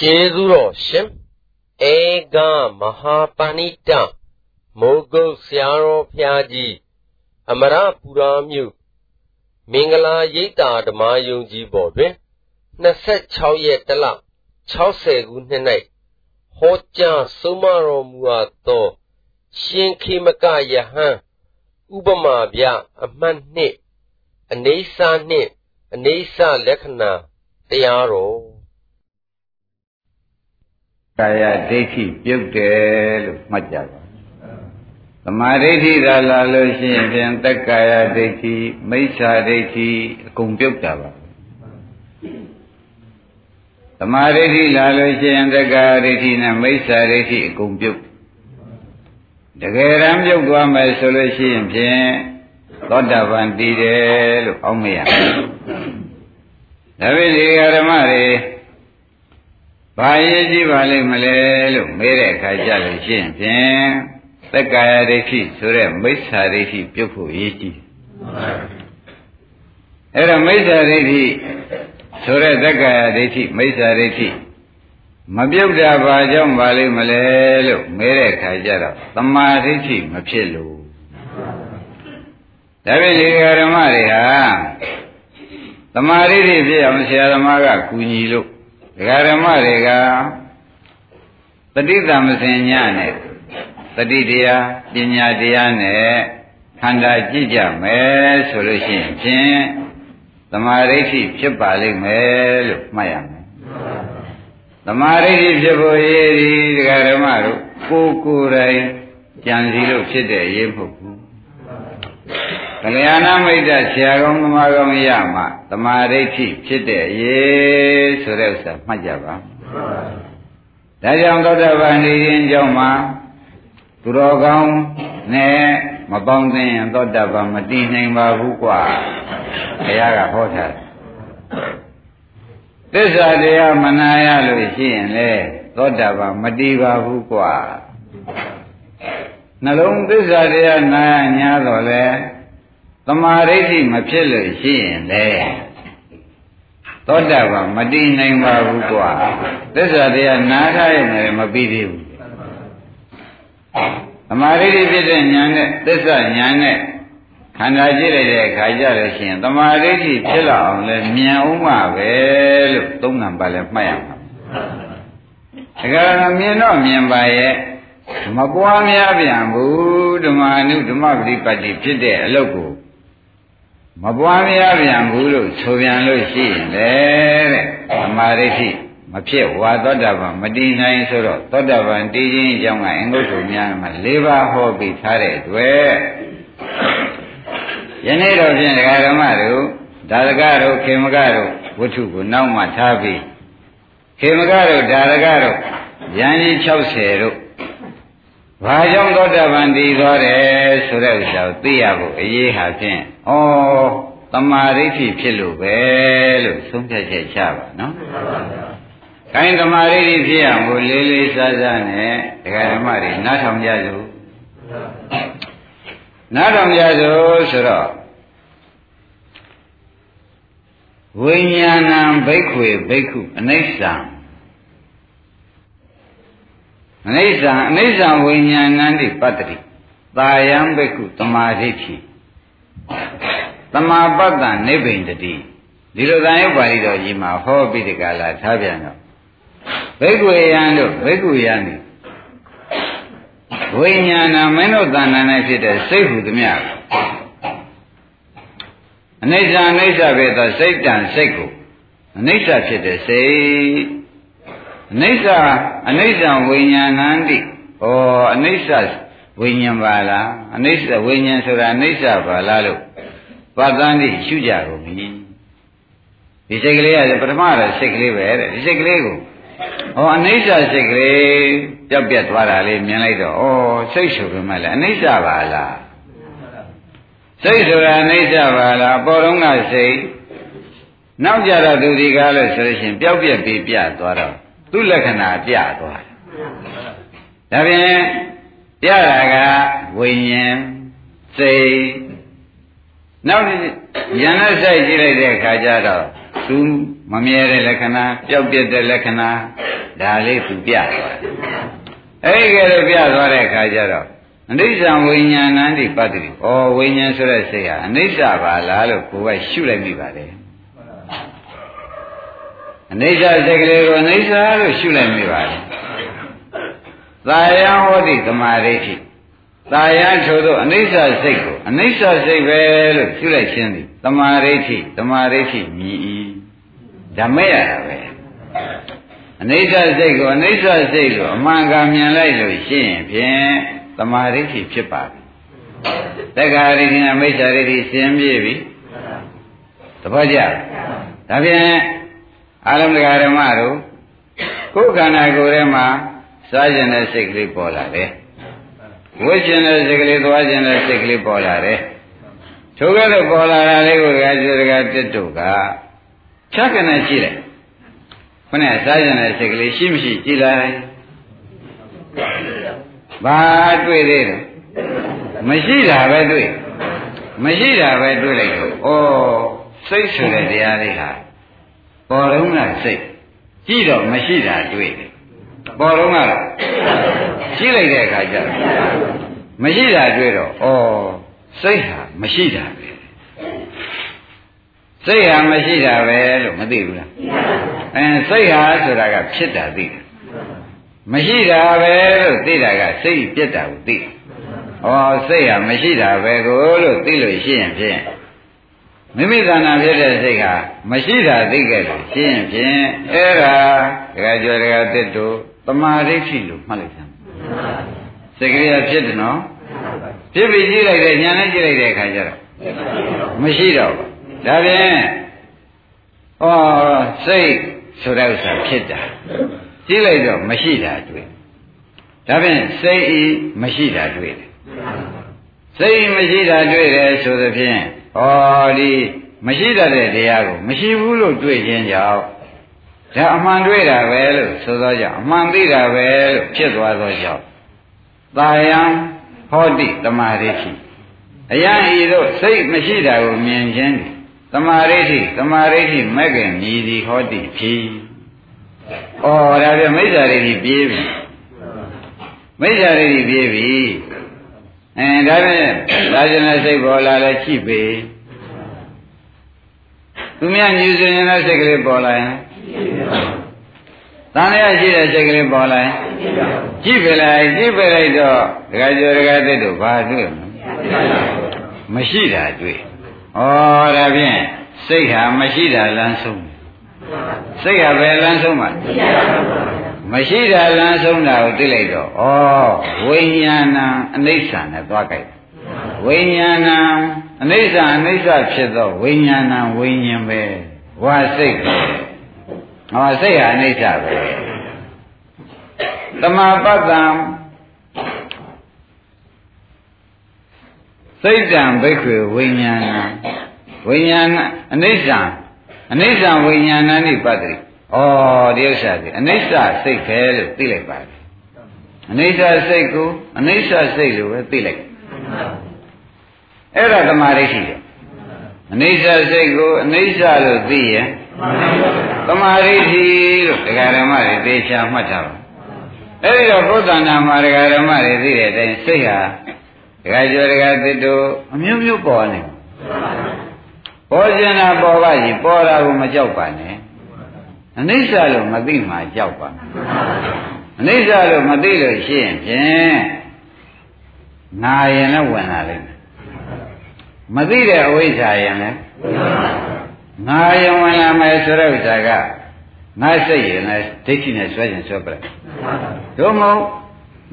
ကျေးဇူးတော်ရှင်ဧကမဟာပဏိတမိုးကုတ်ဆရာတော်ဖျားကြီးအမရပူရာမြို့မင်္ဂလာရိပ်သာဓမ္မယုံကြည်ပေါ်တွင်26ရက်တလ60ခုနှစ်၌ဟောကြားဆုံးမတော်မူအပ်သောရှင်ခေမကယဟန်ဥပမာပြအမှတ်နှစ်အနေစာနှင့်အနေစာလက္ခဏာတရားတော် ကာယဒိဋ္ဌိပြုတ်တယ်လို့မှတ်ကြပါသမာဓိဋ္ဌိသာလာလို့ရှိရင်ဖြင့်တက္ကာယဒိဋ္ဌိမိစ္ဆာဒိဋ္ဌိအကုန်ပြုတ်တာပါသမာဓိဋ္ဌိလာလို့ရှိရင်တက္ကာယဒိဋ္ဌိနဲ့မိစ္ဆာဒိဋ္ဌိအကုန်ပြုတ်တကယ်တမ်းပြုတ်သွားမယ်ဆိုလို့ရှိရင်ဖြင့်သောတာပန်တည်တယ်လို့အောက်မရဒါပေမဲ့ဒီဓမ္မတွေ ဘာရေးကြည့်ပါလိမ့်မလဲလို့မေးတဲ့အခါကျလို့ရှိရင်ဖြင့်သက္ကာယဒိဋ္ဌိဆိုတဲ့မိစ္ဆာဒိဋ္ဌိပြုတ်ဖို့ရေးကြည့်အဲ့တော့မိစ္ဆာဒိဋ္ဌိဆိုတဲ့သက္ကာယဒိဋ္ဌိမိစ္ဆာဒိဋ္ဌိမပြုတ်တာဘာကြောင့်ပါလိမ့်မလဲလို့မေးတဲ့အခါကျတော့သမာဓိဋ္ဌိမဖြစ်လို့ဒါဖြင့်ဒီဓမ္မတွေဟာသမာဓိဋ္ဌိဖြစ်အောင်ဆရာသမားကကူညီလို့ ဒကာဓမ္မတွေကတတိသမစင်ညနဲ့တတိတရားပညာတရားနဲ့ခန္ဓာကြည့်ကြမယ်ဆိုလို့ရှိရင်ဖြင့်သမာဓိရှိဖြစ်ပါလိမ့်မယ်လို့မှတ်ရမယ်သမာဓိရှိဖြစ်ဖို့ရည်ဒီဒကာဓမ္မတို့ကိုယ်ကိုယ်တိုင်ကြံစီလို့ဖြစ်တဲ့ရေးမဟုတ်ဘူး ကလျာဏမိတ်တဆရာကောင်းသမားကောင်းရမှသမာဓိဋ္ဌိဖြစ်တဲ့အရေးဆိုတဲ့ဥစ္စာမှတ်ကြပါဒါကြောင့်သောတာပန်နေရင်ကြောင့်မှာသူတော်ကောင်းနဲ့မပေါင်းသင်ရင်သောတာပန်မတည်နိုင်ပါဘူးကွာဘုရားကဟောထားတယ်သစ္စာတရားမနာရလို့ရှိရင်လေသောတာပန်မတည်ပါဘူးကွာ နှလုံးသစ္စာတရားနာရညာတော့လေသမာဓိဋ္ဌိမဖြစ်လို့ရှိရင်လေသောတာပန်မတည်နိုင်ပါဘူးကွာသစ္စာတရားနားထားရင်လည်းမပြီးသေးဘူးသမာဓိဋ္ဌိဖြစ်တဲ့ဉာဏ်နဲ့သစ္စာဉာဏ်နဲ့ခန္ဓာကြည့်လိုက်တဲ့အခါကျလို့ရှိရင်သမာဓိဋ္ဌိဖြစ်လာအောင်လဲမြန်အောင်ပါပဲလို့သုံးငံပါလဲမှတ်ရမှာတကယ်မြင်တော့မြင်ပါရဲ့ မပွားများပြန်ဘူးဓမ္မအနုဓမ္မပฏิပတ်တိဖြစ်တဲ့အလုပ်ကိုမပွားများပြန်ဘူးလို့ဆိုပြန်လို့ရှိရင်လေတဲ့သမာဓိရှိမဖြစ်ဝါသောတာပန်မတည်နိုင်ဆိုတော့သောတာပန်တည်ခြင်းအကြောင်းကအင်္ဂုတ္တများမှာ၄ပါးဟောပြီးထားတဲ့အတွက်ယနေ့တော့ဖြင့်ဒကာဓမ္မတို့ဒါရကတို့ခေမကတို့ဝတ္ထုကိုနောက်မှထားပြီးခေမကတို့ဒါရကတို့ဉာဏ်ကြီး60တို့ ဘာကြောင့်သောတာပန်တည်သွားတယ်ဆိုတဲ့ဥစ္စာကိုသိရဖို့အရေးဟာဖြင့်ဩတမာဒိဋ္ဌိဖြစ်လို့ပဲလို့သုံးဖြတ်ချက်ချပါနော်။ခိုင်းတမာဒိဋ္ဌိဖြစ်အောင်ကိုလေးလေးစားစားနဲ့ဒကာဓမ္မတွေနားထောင်ကြစို့။နားထောင်ကြစို့ဆိုတော့ဝိညာဏံဘိက္ခွေဘိက္ခုအနိစ္စံ အနိစ္စအနိစ္စဝိညာဏံတိပတ္တိတာယံဘိက္ခုတမာဒိဋ္ဌိတမာပတ္တနိဗ္ဗိန္တတိဒီလိုသံယုတ်ပါဠိတော်ကြီးမှာဟောပြီးဒီကလာထားပြန်တော့ဘိက္ခုယံတို့ဘိက္ခုယံဒီဝိညာဏမင်းတို့တဏ္ဍာနဲ့ဖြစ်တဲ့စိတ်ဟုသမျှအနိစ္စအနိစ္စပဲသောစိတ်တန်စိတ်ကိုအနိစ္စဖြစ်တဲ့စိတ် အနိစ္စအနိစ္စဝိညာဏံတိဩအနိစ္စဝိညာဉ်ပါလားအနိစ္စဝိညာဉ်ဆိုတာအနိစ္စပါလားလို့ပတ္တန်တိရှုကြကုန်ပြီဒီစိတ်ကလေးကပထမတော့စိတ်ကလေးပဲတဲ့ဒီစိတ်ကလေးကိုဟောအနိစ္စစိတ်ကလေးပြက်ပြက်သွားတာလေးမြင်လိုက်တော့ဩစိတ်ဆိုပေမဲ့လည်းအနိစ္စပါလားစိတ်ဆိုတာအနိစ္စပါလားပေါ်တော့ကစိတ်နောက်ကြတော့သူဒီကားလို့ဆိုလို့ရှိရင်ပျောက်ပြက်ပြီးပြသွားတော့ သူ့လက္ခဏာပြသွားတယ်ဒါဖြင့်ပြတာကဝိညာဉ်စိတ်နောက်ဉာဏ်နဲ့စိုက်ကြည့်လိုက်တဲ့အခါကျတော့သူမမြဲတဲ့လက္ခဏာပျောက်ပြက်တဲ့လက္ခဏာဒါလေးသူပြသွားတယ်အဲ့ဒီကလေးပြသွားတဲ့အခါကျတော့အနိစ္စဝိညာဏံဒီပတ္တိဩဝိညာဉ်ဆိုတဲ့စိတ်ဟာအနိစ္စပါလားလို့ကိုယ်ကရှုလိုက်မိပါတယ် အနိစ္စစိတ်ကလေးကိုအနိစ္စလို့ရှုလိုက်မိပါတယ်သာယံဟောတိသမာဓိဋ္ဌိသာယံထို့သောအနိစ္စစိတ်ကိုအနိစ္စစိတ်ပဲလို့ရှုလိုက်ခြင်းသည်သမာဓိဋ္ဌိသမာဓိဋ္ဌိမြည်၏ဓမ္မရတာပဲအနိစ္စစိတ်ကိုအနိစ္စစိတ်လို့အမှန်ကမြင်လိုက်လို့ရှိရင်ဖြင့်သမာဓိဋ္ဌိဖြစ်ပါပြီတက္ကရာဒိဋ္ဌိနဲ့မိစ္ဆာဒိဋ္ဌိရှင်းပြပြီသဘောကျဒါဖြင့် အာလုံးတရားဓမ္မတို့ကိုယ်ခန္ဓာကိုယ်ထဲမှာစားကျင်တဲ့စိတ်ကလေးပေါ်လာတယ်ဝိကျင်တဲ့စိတ်ကလေးသွားကျင်တဲ့စိတ်ကလေးပေါ်လာတယ်ထိုကဲ့သို့ပေါ်လာတာလေးကိုဒကာကျွဒကာတက်တို့ကဖြတ်ကနေရှိတယ်ခொနဲ့စားကျင်တဲ့စိတ်ကလေးရှိမရှိကြည်လိုက်ဘာတွေ့သေးတယ်မရှိတာပဲတွေ့မရှိတာပဲတွေ့လိုက်တော့ဩစိတ်ဆိုတဲ့တရားလေးဟာ ပေါ်တော့ကစိတ်ကြည့်တော့မရှိတာတွေ့တယ်ပေါ်တော့ကတော့ကြည့်လိုက်တဲ့အခါကျတော့မရှိတာတွေ့တော့ဩစိတ်ဟာမရှိတာပဲစိတ်ဟာမရှိတာပဲလို့မသိဘူးလားအဲစိတ်ဟာဆိုတာကဖြစ်တာသိတယ်မရှိတာပဲလို့သိတာကစိတ်ပြက်တာကိုသိဩစိတ်ဟာမရှိတာပဲကိုလို့သိလို့ရှိရင်ဖြင့် မိမိသဏ္ဍာန်ဖြစ်တဲ့စိတ်ဟာမရှိတာသိခဲ့လို့ရှင်းဖြင့်အဲ့ဒါဒကာကျော်ဒကာတစ်တို့တမာဒိဋ္ဌိလို့မှတ်လိုက်စမ်းစိတ်ကလေးကဖြစ်တယ်နော်ဖြစ်ပြီးကြည့်လိုက်တဲ့ညာနဲ့ကြည့်လိုက်တဲ့အခါကျတော့မရှိတော့ဘူးဒါဖြင့်ဩစိတ်ဆိုတဲ့ဥစ္စာဖြစ်တာကြည့်လိုက်တော့မရှိတာတွေ့ဒါဖြင့်စိတ်ဤမရှိတာတွေ့တယ်စိတ်မရှိတာတွေ့တယ်ဆိုသဖြင့် ဩဒီမရှိတတ်တဲ့တရားကိုမရှိဘူးလို့တွေ့ခြင်းကြောင့်ဒါအမှန်တွေ့တာပဲလို့ဆိုသောကြောင့်အမှန်သိတာပဲလို့ဖြစ်သွားသောကြောင့်တာယံဟောတိတမာရိရှိအယံဤတို့စိတ်မရှိတာကိုမြင်ခြင်းတမာရိရှိတမာရိရှိမဲ့ခင်မြည်သည်ဟောတိဖြီးဩဒါပြမိစ္ဆာရိရှိပြေးပြီမိစ္ဆာရိရှိပြေးပြီ အဲဒါဖြင့်သာဇနစိတ်ပေါ်လာလဲရှိပေသူများညူစင်နေတဲ့စိတ်ကလေးပေါ်လာရင်တန်ရရှိတဲ့စိတ်ကလေးပေါ်လာရင်ကြည့်ပြလိုက်ကြည့်ပြလိုက်တော့ဒကာကျော်ဒကာသစ်တို့ဘာတွေ့မရှိတာတွေ့ဩဒါဖြင့်စိတ်ဟာမရှိတာလမ်းဆုံးစိတ်ဟာပဲလမ်းဆုံးမှာ မရှိတာလမ်းဆုံးတာကိုသိလိုက်တော့ဩဝိညာဏအနိစ္စနဲ့သွားကြိုက်ဝိညာဏအနိစ္စအနိစ္စဖြစ်သောဝိညာဏဝိညာဉ်ပဲဝါစိတ်ပဲဟောစိတ်ဟာအနိစ္စပဲတမပတ္တံစိတ်တံဘိက္ခေဝိညာဏဝိညာဏအနိစ္စအနိစ္စဝိညာဏနိပတ္တိ ဩဒီဥစ္စာဒီအနိစ္စစိတ်ပဲလို့သိလိုက်ပါတယ်အနိစ္စစိတ်ကိုအနိစ္စစိတ်လို့ပဲသိလိုက်အဲ့ဒါသမာဓိရှိတယ်အနိစ္စစိတ်ကိုအနိစ္စလို့သိရင်သမာဓိရှိလို့ဒကာဓမ္မတွေသေချာမှတ်ထားပါအဲ့ဒီတော့ဘုဒ္ဓနာမှာဒကာဓမ္မတွေသိတဲ့အတိုင်းစိတ်ဟာဒကာကျော်ဒကာသစ်တို့အမျိုးမျိုးပေါ်နေပေါ်ကျင်တာပေါ်ပါရင်ပေါ်တာကိုမကြောက်ပါနဲ့ အနိစ္စလို့မသိမှကြောက်ပါအနိစ္စလို့မသိလို့ရှိရင်ဖြင့်ငါရင်လည်းဝင်လာလိမ့်မယ်မသိတဲ့အဝိဇ္ဇာရင်လည်းငါယဝင်လာမယ်ဆိုတဲ့ဥစ္စာကငါစိတ်ရင်လည်းဒိဋ္ဌိနဲ့ဆွဲခြင်းဆွဲပြလိုက်တို့မဟုတ်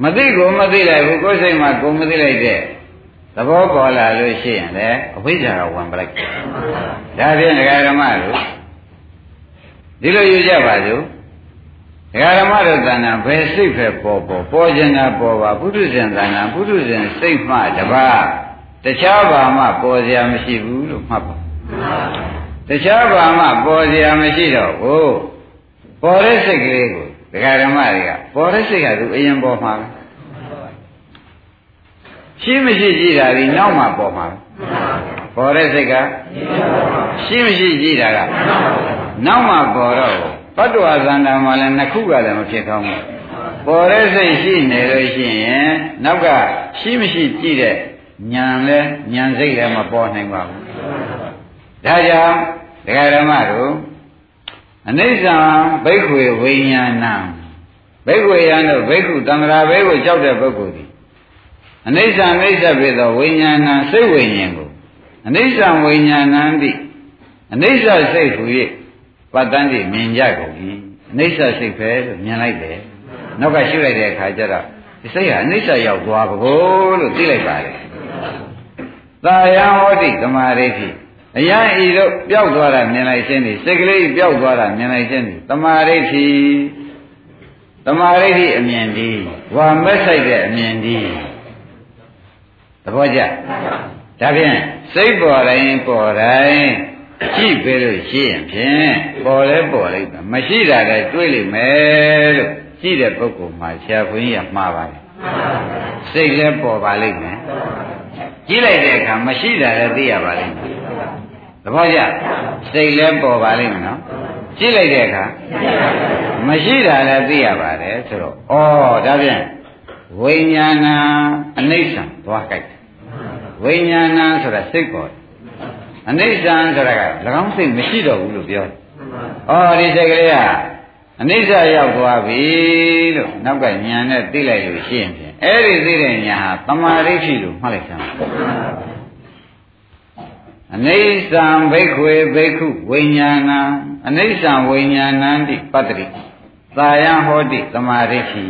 မသိကိုမသိလိုက်ဘူးကိုယ်စိတ်မှာကိုမသိလိုက်တဲ့သဘောပေါ်လာလို့ရှိရင်လည်းအဝိဇ္ဇာကဝင်ပလိုက်ဒါဖြင့်ဒကာဓမ္မတို့ ဒီလိုယူကြပါစို့ဒကာဓမ္မတို့တဏ္ဍာဘယ်စိတ်ပဲပေါ်ပေါ်ပေါ်ခြင်းတာပေါ်ပါပုထုဇဉ်တဏ္ဍာပုထုဇဉ်စိတ်မှတပါးတခြားဘာမှပေါ်စရာမရှိဘူးလို့မှတ်ပါတခြားဘာမှပေါ်စရာမရှိတော့ဘူးပေါ်တဲ့စိတ်ကလေးကိုဒကာဓမ္မတွေကပေါ်တဲ့စိတ်ကသူအရင်ပေါ်မှာရှိမရှိကြည့်တာဒီနောက်မှပေါ်မှာပေါ်တဲ့စိတ်ကရှိမရှိကြည့်တာက နောက်မှပေါ်တော့ပတ္တဝါသန္တာမှာလည်းနှစ်ခုကလည်းမဖြစ်ကောင်းဘူးပေါ်တဲ့စိတ်ရှိနေလို့ရှိရင်နောက်ကရှိမရှိကြည့်တဲ့ဉာဏ်လဲဉာဏ်စိတ်လည်းမပေါ်နိုင်ပါဘူးဒါကြောင့်ဒကာဓမ္မတို့အနိစ္စဘိက္ခွေဝိညာဏဘိက္ခွေယံတို့ဘိက္ခုတံ္ဍရာဘိကိုကြောက်တဲ့ပုဂ္ဂိုလ်ဒီအနိစ္စအနိစ္စဖြစ်သောဝိညာဏစိတ်ဝိညာဉ်ကိုအနိစ္စဝိညာဏံတိအနိစ္စစိတ်ဟူ၍ ပတ္တန်တိမြင်ကြကုန်၏အနိစ္စစိတ်ပဲလို့မြင်လိုက်တယ်နောက်ကရှုလိုက်တဲ့အခါကျတော့ဒီစိတ်ဟာအနိစ္စရောက်သွားပါကိုလို့သိလိုက်ပါတယ်သာယဟောတိသမာဓိတိအယံဤတို့ပျောက်သွားတာမြင်လိုက်ခြင်းဒီစိတ်ကလေးပျောက်သွားတာမြင်လိုက်ခြင်းဒီသမာဓိတိသမာဓိတိအမြင်ဒီဝါမက်ဆိုင်တဲ့အမြင်ဒီသဘောကျဒါဖြင့်စိတ်ပေါ်တိုင်းပေါ်တိုင်း ကြည့်ပြီလို့ရှိရင်ဖြင့်ပေါ်လဲပေါ်လိုက်မယ်မရှိတာလည်းတွေးလိမ့်မယ်လို့ကြည့်တဲ့ပုဂ္ဂိုလ်မှာဆရာခွင်းရမှားပါတယ်စိတ်လည်းပေါ်ပါလိမ့်မယ်ကြည့်လိုက်တဲ့အခါမရှိတာလည်းသိရပါလိမ့်မယ်သဘောကျစိတ်လည်းပေါ်ပါလိမ့်မယ်နော်ကြည့်လိုက်တဲ့အခါမရှိတာလည်းသိရပါတယ်ဆိုတော့ဩဒါဖြင့်ဝိညာဏအနိစ္စသွားကြိုက်ဝိညာဏဆိုတာစိတ်ပေါ်တယ် အနိစ္စဆိုတာက၎င်းစိတ်မရှိတော့ဘူးလို့ပြောတယ်။အော်ဒီစိတ်ကလေးကအနိစ္စရောက်သွားပြီလို့နောက်ကညာနဲ့သိလိုက်လို့ရှိရင်ဖြင့်အဲ့ဒီသိတဲ့ညာဟာတမာရိရှိလို့မှတ်လိုက်စမ်းအနိစ္စံဘိက္ခွေဘိက္ခုဝိညာဏံအနိစ္စံဝိညာဏံတိပတ္တိသာယံဟောတိတမာရိရှိ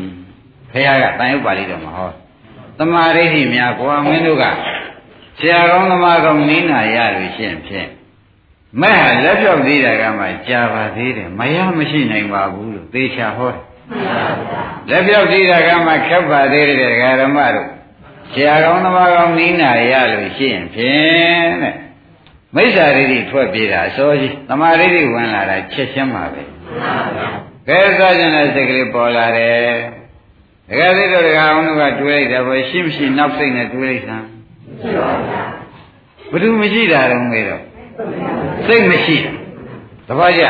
ဘုရားကတန်ရုပ်ပါဠိတော်မှာဟောတမာရိရှိများကွာမင်းတို့က ဆရာကောင်းသမားကောင်းနင်းနာရလို့ရှင်းဖြင့်မဲ့ဟာလက်ပြောက်သေးတာကမှကြာပါသေးတယ်မရမရှိနိုင်ပါဘူးလို့သေချာဟောတယ်လက်ပြောက်သေးတာကမှခက်ပါသေးတယ်ဒကာရမတို့ဆရာကောင်းသမားကောင်းနင်းနာရလို့ရှင်းဖြင့်တဲ့မိစ္ဆာရိတိထွက်ပြေးတာအစောကြီးသမာရိတိဝင်လာတာချက်ချင်းပါပဲကဲစားကျင်တဲ့စိတ်ကလေးပေါ်လာတယ်ဒကာသိတို့ဒကာအောင်တို့ကတွေးလိုက်တယ်ဘယ်ရှိမရှိနောက်စိတ်နဲ့တွေးလိုက်စမ်း ဘယ်သူမရှိတာတော့မေးတော့စိတ်မရှိတာတပည့်ကြ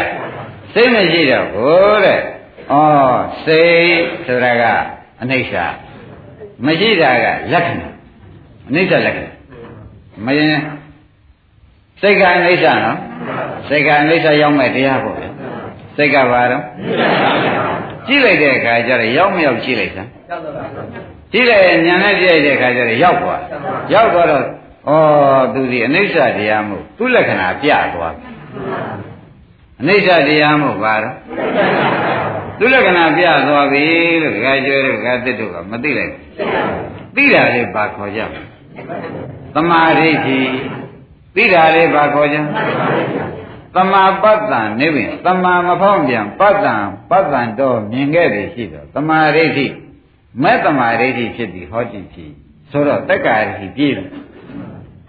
စိတ်မရှိတော့ဘိုးတဲ့ဩစိတ်ဆိုတာကအနိစ္စမရှိတာကလက္ခဏာအနိစ္စလက္ခဏာမရင်စိတ်ကအနိစ္စနော်စိတ်ကအနိစ္စရောက်မဲ့တရားပေါ့ဗျစိတ်ကဘာတော့ကြည့်လိုက်တဲ့အခါကျတော့ရောက်မရောက်ကြည့်လိုက်စမ်း ကြည့်လိုက်ညာနဲ့ကြည့်လိုက်တဲ့အခါကျတော့ရောက်သွားရောက်သွားတော့ဩသူဒီအနိစ္စတရားမို့သူ့လက္ခဏာပြသွားအနိစ္စတရားမို့ပါတော့သူ့လက္ခဏာပြသွားပြီလို့ခါကျွဲတဲ့ခါတစ်တို့ကမသိလိုက်သိတာလေးပါခေါ်ကြသမာဓိဋ္ဌိသိတာလေးပါခေါ်ကြသမာပတ္တံနေပြီသမာမဖောင်းပြန်ပတ္တံပတ္တံတော့မြင်ခဲ့ပြီရှိတော့သမာဓိဋ္ဌိ မဲ့သမာဓိဋ္ဌိဖြစ်ပြီးဟောကြည့်ဖြစ်ဆိုတော့တက္ကာရိပြည့်တယ်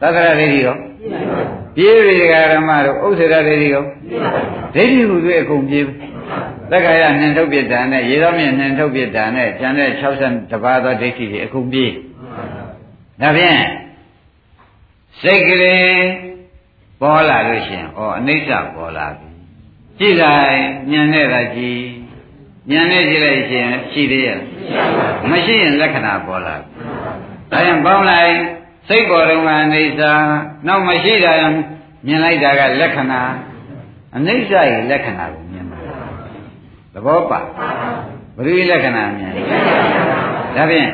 သက္ကရာဒိဋ္ဌိရောပြေးပြီဒကာရမတို့ဥစ္စေရဒိဋ္ဌိရောဒိဋ္ဌိဟူသွေးအကုန်ပြေးသက္ကရာနှင်ထုတ်ပြတာနဲ့ရေတော်မြင့်နှင်ထုတ်ပြတာနဲ့ကျန်တဲ့60တပါးသောဒိဋ္ဌိတွေအကုန်ပြေးဒါဖြင့်စိတ်ကလေးပေါ်လာလို့ရှိရင်ဩအနိစ္စပေါ်လာပြီကြည့်လိုက်ညံနေတာကြည့် ညံနေကြည့်လိုက်ရှင်ရှိသေးရဲ့မရှိရင်လက္ခဏာပေါ်လာပြီဒါရင်ပေါင်းလိုက်စိတ်ပေါ်တုန်းကအနိစ္စနောက်မရှိတာမြင်လိုက်တာကလက္ခဏာအနိစ္စရဲ့လက္ခဏာကိုမြင်တာသဘောပါဘယ်လိုလက္ခဏာမြင်ဒါဖြင့်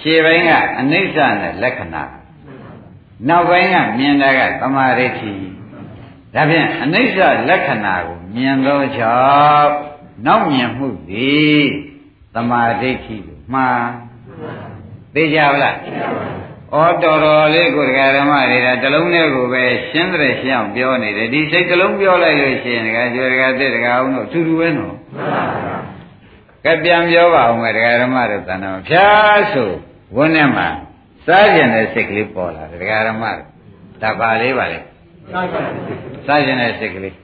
ခြေပိုင်းကအနိစ္စနဲ့လက္ခဏာနောက်ပိုင်းကမြင်တာကသမာဓိဋ္ဌိဒါဖြင့်အနိစ္စလက္ခဏာကိုမြင်သောကြောင့် နောက်မြင်မှုသည်သမာဓိဋ္ဌိကိုမှားသိကြပါလားဩတော်တော်လေးကိုဒကာဓမ္မတွေကတလုံးနဲ့ကိုပဲရှင်းတဲ့ရှင်းအောင်ပြောနေတယ်ဒီစိတ်တလုံးပြောလိုက်လို့ရှိရင်ဒကာကျော်ဒကာတက်ဒကာအောင်တို့သူသူပဲနော်ကဲပြန်ပြောပါအောင်မယ်ဒကာဓမ္မတို့တဏ္ဍာဖြာဆိုဝန်းထဲမှာစားကျင်တဲ့စိတ်ကလေးပေါ်လာတယ်ဒကာဓမ္မတို့ဒါပါလေးပါလေစားကျင်တဲ့စိတ်ကလေး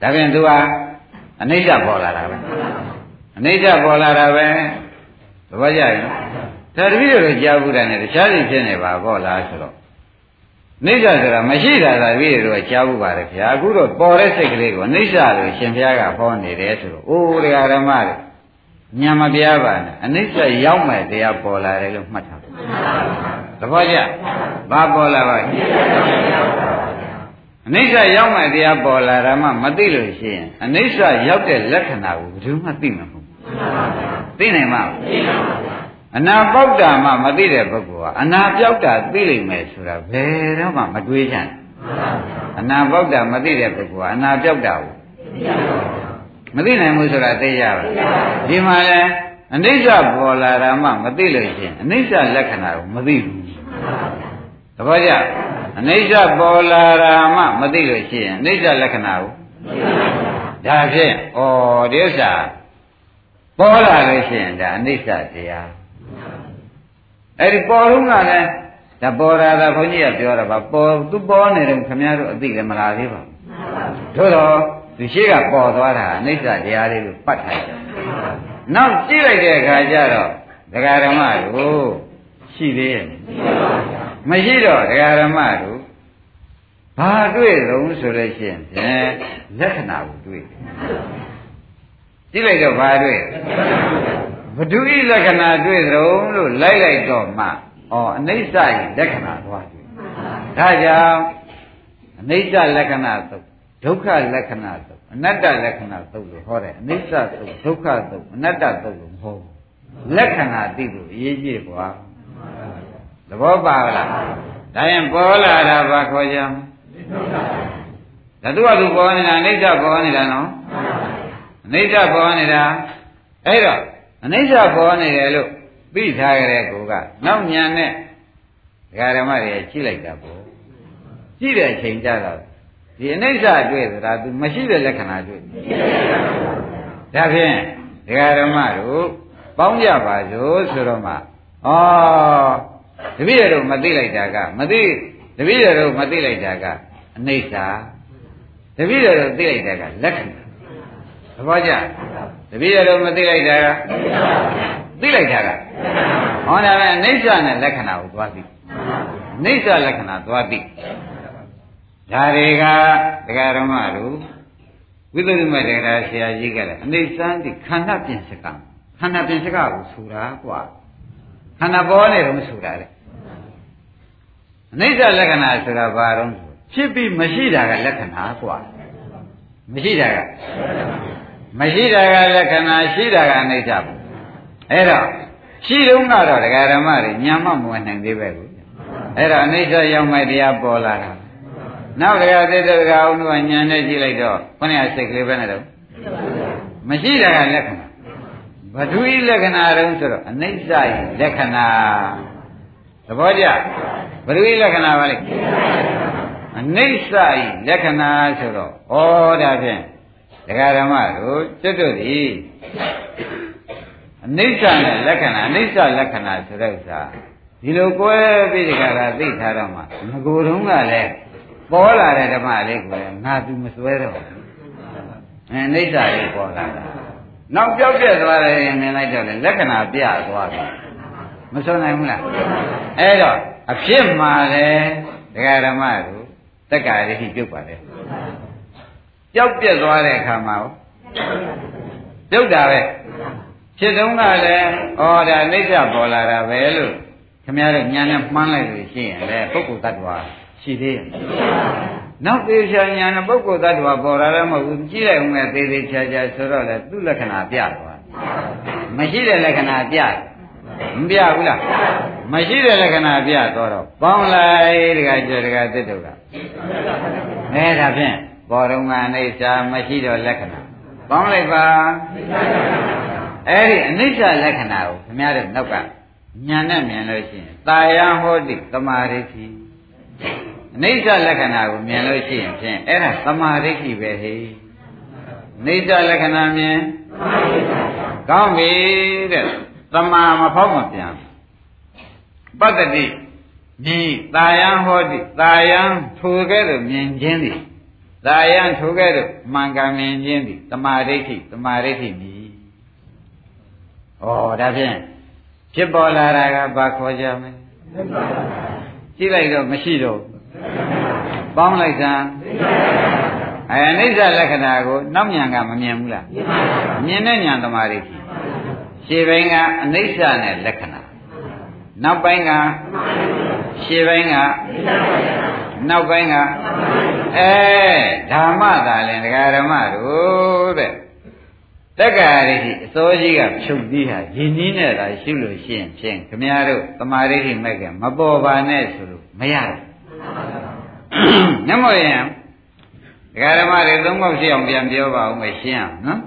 ဒါပြန်သူက အနိစ္စပေါ်လာတာပဲအနိစ္စပေါ်လာတာပဲသဘောကျရင်ဒါတပည့်တော်ကြားဘူးတယ်နဲ့တခြားစီဖြစ်နေပါပေါ့လားဆိုတော့နိစ္စဆိုတာမရှိတာသာပြည့်တော့ကြားဖို့ပါတယ်ခင်ဗျာအခုတော့ပေါ်တဲ့စိတ်ကလေးကိုနိစ္စလို့ရှင်ဘုရားကဟောနေတယ်ဆိုတော့အိုးတရားဓမ္မတွေညံမပြားပါနဲ့အနိစ္စရောက်မဲ့တရားပေါ်လာတယ်လို့မှတ်ထားပါသဘောကျဘာပေါ်လာပါ့ အနိစ္စရောက်မဲ့တရားပေါ်လာတာမှမသိလို့ရှိရင်အနိစ္စရောက်တဲ့လက္ခဏာကိုဘယ်သူမှသိမှာမဟုတ်ဘူးသိနိုင်မှာမသိပါဘူးအနာပေါက်တာမှမသိတဲ့ပုဂ္ဂိုလ်ကအနာပြောက်တာသိလိမ့်မယ်ဆိုတာဘယ်တော့မှမတွေးချင်အနာပေါက်တာမသိတဲ့ပုဂ္ဂိုလ်ကအနာပြောက်တာကိုမသိနိုင်ဘူးဆိုတာသိရပါဒီမှာလဲအနိစ္စပေါ်လာတာမှမသိလို့ရှိရင်အနိစ္စလက္ခဏာကိုမသိဘူးသဘောကျ အနိစ္စပေါ်လာတာမှမသိလို့ရှိရင်အနိစ္စလက္ခဏာကိုဒါဖြင့်ဩဒီဥစ္စာပေါ်လာလို့ရှိရင်ဒါအနိစ္စတရားအဲ့ဒီပေါ်လုံးကလည်းဒါပေါ်လာတာခွန်ကြီးကပြောတာပါပေါ်သူပေါ်နေတယ်ခင်ဗျားတို့အသိလည်းမလားသေးပါဘူးတို့တော့သူရှိကပေါ်သွားတာအနိစ္စတရားလေးကိုပတ်ထားတယ်နောက်ကြည့်လိုက်တဲ့အခါကျတော့ဒကာဓမ္မတို့ရှိသေးရဲ့မရှိ တော့ဒကာဓမ္မတို့ဘာတွေ့လုံးဆိုလို့ရှိရင်ဖြင့်လက္ခဏာကိုတွေ့ကြည့်လိုက်တော့ဘာတွေ့ဘဒုဤလက္ခဏာတွေ့ကြုံလို့လိုက်လိုက်တော့မှဩအနိစ္စဤလက္ခဏာသွားတွေ့ဒါကြောင့်အနိစ္စလက္ခဏာသုတ်ဒုက္ခလက္ခဏာသုတ်အနတ္တလက္ခဏာသုတ်လို့ဟောတယ်အနိစ္စသုတ်ဒုက္ခသုတ်အနတ္တသုတ်လို့မဟုတ်ဘူးလက္ခဏာသိဖို့အရေးကြီးပွား သဘောပါလားဒါရင်ပေါ်လာတာဘာခေါ်ကြဓာတုကသူပေါ်နေတာအနိစ္စပေါ်နေတာနော်အနိစ္စပေါ်နေတာအဲ့တော့အနိစ္စပေါ်နေတယ်လို့သိထားကြတဲ့ကိုကနောက်ညာနဲ့ဒကာဓမ္မတွေကြည့်လိုက်တာပေါ့ကြည့်တဲ့အချိန်ကြတော့ဒီအနိစ္စတွေ့သလားသူမရှိတဲ့လက္ခဏာတွေ့ဒါဖြင့်ဒကာဓမ္မတို့ပေါင်းကြပါစို့ဆိုတော့မှဩ တပည့်တော်မသိလိုက်တာကမသိတပည့်တော်မသိလိုက်တာကအနိစ္စတပည့်တော်သိလိုက်တာကလက္ခဏာသဘောကျတပည့်တော်မသိလိုက်တာကသိလိုက်တာကဟောဒါပဲအိဋ္ဌနဲ့လက္ခဏာကိုသွားသိအိဋ္ဌလက္ခဏာသွားသိဒါတွေကဒကာရမတို့ဝိသုဒ္ဓမတရားဆရာကြီးကလည်းအိဋ္ဌန်ဒီခန္ဓာပြင်စကံခန္ဓာပြင်စကကိုဆိုတာကွာ ခန္ဓာပေါ်နေတော့မဆိုတာလေအိဋ္ဌလက္ခဏာဆိုတာဘာတော့ဖြစ်ပြီးမရှိတာကလက္ခဏာကွာမရှိတာကမရှိတာကလက္ခဏာရှိတာကအနိစ္စပေါ့အဲ့တော့ရှိတုန်းကတော့ဒကာဓမ္မတွေညာမမဝင်နိုင်သေးပဲကိုအဲ့တော့အနိစ္စရောက်မှတရားပေါ်လာတာနောက်ဒကာသစ္စာဒကာအောင်တို့ကညာနဲ့ကြည့်လိုက်တော့ခொနည်းစိတ်ကလေးပဲနဲ့တော့မရှိတာကလက္ခဏာ ဘဒုဤလက္ခဏာတုံးဆိုတော့အနိစ္စဤလက္ခဏာသဘောကျဘဒုဤလက္ခဏာပါလေအနိစ္စဤလက္ခဏာဆိုတော့ဩဒါဖြင့်ဒကာဓမ္မတို့ကျွတ်တို့ဒီအနိစ္စနဲ့လက္ခဏာအနိစ္စလက္ခဏာဆိုတဲ့ဥစ္စာဒီလိုကွဲပြီးဒီကရာသိထားတော့မှငကိုယ်တုံးကလည်းပေါ်လာတဲ့ဓမ္မလေးကိုလည်းငါသူမစွဲတော့ဘူးအဲအနိစ္စလေးပေါ်လာတာ နောက်ပြောက်ပြက်သွားတယ်မြင်လိုက်တော့လေလက္ခဏာပြသွားပြီမစွနိုင်ဘူးလားအဲ့တော့အဖြစ်မှာလေဒကာဓမ္မတို့တက္ကာရိရှိပြုတ်ပါလေကြောက်ပြက်သွားတဲ့အခါမှာပြုတ်တာပဲဖြစ်တုန်းကလည်းဩဒါအိဋ္ဌပေါ်လာတာပဲလို့ခင်ဗျားတို့ညာနဲ့မှန်းလိုက်လို့ရှိရင်လေပုဂ္ဂိုလ်တ attva ရှိသေးရဲ့ နောက်သေးချာညာနဲ့ပုဂ္ဂိုလ်တ attva ပေါ်လာလည်းမဟုတ်ဘူးကြည့်လိုက်ဦးမယ်သေးသေးချာချာဆိုတော့လေသူ့လက္ခဏာပြသွားမရှိတဲ့လက္ခဏာပြမပြဘူးလားမရှိတဲ့လက္ခဏာပြတော့တော့ပေါင်းလိုက်တခါကျတခါသစ်တို့ကအဲဒါဖြင့်ပေါ်တော့ငါအိဋ္ဌာမရှိတော့လက္ခဏာပေါင်းလိုက်ပါအဲ့ဒီအနိစ္စလက္ခဏာကိုခင်ဗျားတို့နောက်ကညာနဲ့မြင်လို့ရှိရင်တာယဟောတိသမာဓိဋ္ဌိအ နိစ္စလက္ခဏာကိုမြင်လို့ရှိရင်ဖြင့်အဲ့ဒါသမာဓိဋ္ဌိပဲဟေ့အနိစ္စလက္ခဏာမြင်ကောင်းပြီတဲ့သမာမဖောက်မပြန်ပတ္တိမြင်တာယဟောတိတာယထိုကဲ့သို့မြင်ခြင်းသည်တာယထိုကဲ့သို့မှန်ကန်မြင်ခြင်းသည်သမာဓိဋ္ဌိသမာဓိဋ္ဌိမြည်ဩဒါဖြင့်ဖြစ်ပေါ်လာတာကဘာခေါ်ကြမလဲကြည့်လိုက်တော့မရှိတော့ ပေါင်းလိုက်စမ်းအဲအနိစ္စလက္ခဏာကိုနောက်ညာကမမြင်ဘူးလားမြင်တဲ့ညာသမာဓိရှေ့ပိုင်းကအနိစ္စနဲ့လက္ခဏာနောက်ပိုင်းကရှေ့ပိုင်းကနောက်ပိုင်းကအဲဓမ္မသာလင်ဒကာဓမ္မတို့တဲ့တက္ကရာရိရှိအစိုးကြီးကဖြုတ်ပြီးဟာယဉ်ကြီးနဲ့သာရှုလို့ရှိရင်ဖြင့်ခမည်းတော်တမာရိရှိမဲ့ကမပေါ်ပါနဲ့ဆိုလို့မရဘူး ညမောရင်ဒကာဓမ္မတွေသုံးပေါက်ရှိအောင်ပြန်ပြောပါဦးမယ်ရှင်းအောင်နော်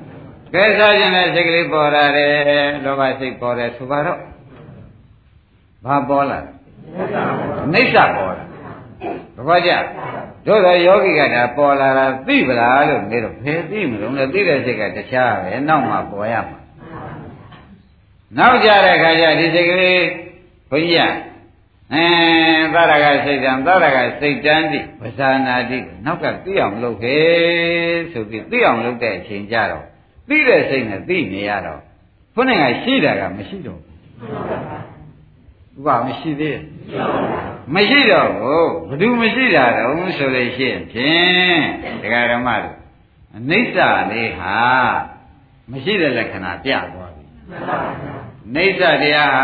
ကဲစားခြင်းနဲ့စိတ်ကလေးပေါ်လာတယ်လောဘစိတ်ပေါ်တယ်ဆိုပါတော့ဘာပေါ်လာလဲအိဋ္ဌပေါ်လာဘာကြတို့တော့ယောဂီကဒါပေါ်လာတာသိပလားလို့နေတော့ဘယ်သိမလို့လဲသိတဲ့စိတ်ကတခြားပဲနောက်မှပေါ်ရမှာနောက်ကြတဲ့ခါကျဒီစိတ်ကလေးဘုန်းကြီးက အဲသရကစိတ်တံသရကစိတ်တန်းတိပဇာနာတိနောက်ကသိအောင်လုပ်ခဲ့ဆိုပြီးသိအောင်လုပ်တဲ့အချိန်ကြတော့သိတဲ့စိတ်နဲ့သိနေရတော့ခုနကရှိတာကမရှိတော့ဘူးဘာမရှိသေးမရှိတော့ဘူးဘယ်သူမရှိတာတော့ဆိုလို့ရှိရင်ဖြင့်ဒကာဓမ္မတို့အနိစ္စလေးဟာမရှိတဲ့လက္ခဏာပြသွားပြီနိစ္စတရားဟာ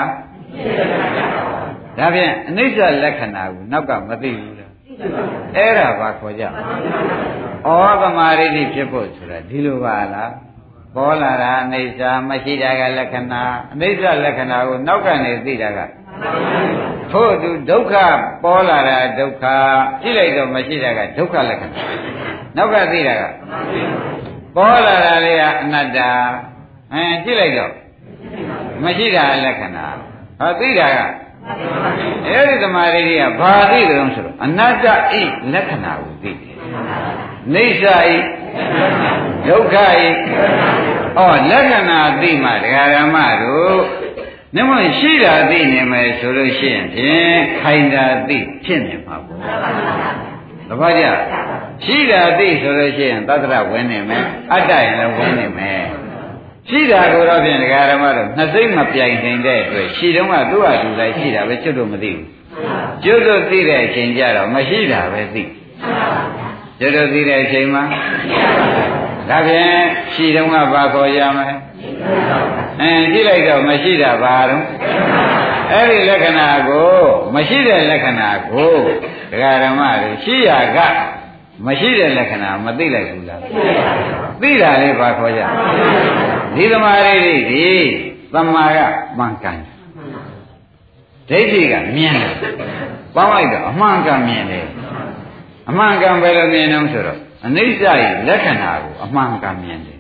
ဒါဖြင့်အနိစ္စလက္ခဏာကိုနောက်ကမသိဘူးလားအဲ့ဒါဘာခေါ်ကြဩသမာဓိဖြစ်ဖို့ဆိုတာဒီလိုပါလားပေါ်လာတာအနိစ္စမရှိတာကလက္ခဏာအနိစ္စလက္ခဏာကိုနောက်ကနေသိတာကထို့သူဒုက္ခပေါ်လာတာဒုက္ခကြည့်လိုက်တော့မရှိတာကဒုက္ခလက္ခဏာနောက်ကသိတာကပေါ်လာတာလေးကအနတ္တအဲကြည့်လိုက်တော့မရှိတာလက္ခဏာဟောသိတာက အဲ့ဒီသမာဓိတွေကဘာသိကြုံဆိုတော့အနတ္တဤလက္ခဏာကိုသိတယ်နေစာဤဒုက္ခဤဩလက္ခဏာသိမှဒကာရမတို့မြမရှိတာသိနေမယ်ဆိုလို့ရှိရင်ဖြင့်ခိုင်တာသိဖြစ်နေမှာပေါ့တပည့်ကြရှိတာသိဆိုလို့ရှိရင်သတ္တရဝင်နေမယ်အတ္တရင်လည်းဝင်နေမယ် ရှိတာကိုတော့ဖြင့်ဒကာရမတို့နှစ်စိတ်မပြိုင်နိုင်တဲ့အတွက်ရှိတုန်းကသူ့ဟာသူလိုက်ရှိတာပဲကျွတ်တော့မသိဘူးကျွတ်တော့သိတဲ့အချိန်ကျတော့မရှိတာပဲသိကျွတ်တော့သိတဲ့အချိန်မှာဒါဖြင့်ရှိတုန်းကဘာခေါ်ရမလဲအဲကြည့်လိုက်တော့မရှိတာဘာတော့အဲ့ဒီလက္ခဏာကိုမရှိတဲ့လက္ခဏာကိုဒကာဓမ္မတွေရှိရက မရှိတဲ့လက္ခဏာမသိလိုက်ဘူးလားသိတာလေဘာခေါ်ကြဒီသမာဓိတွေဒီသမာကမှန်ကန်ဒိဋ္ဌိကမြင်တယ်ပေါင်းလိုက်တော့အမှန်ကန်မြင်တယ်အမှန်ကန်ဘယ်လိုမြင်တော့ဆိုတော့အနိစ္စရဲ့လက္ခဏာကိုအမှန်ကန်မြင်တယ်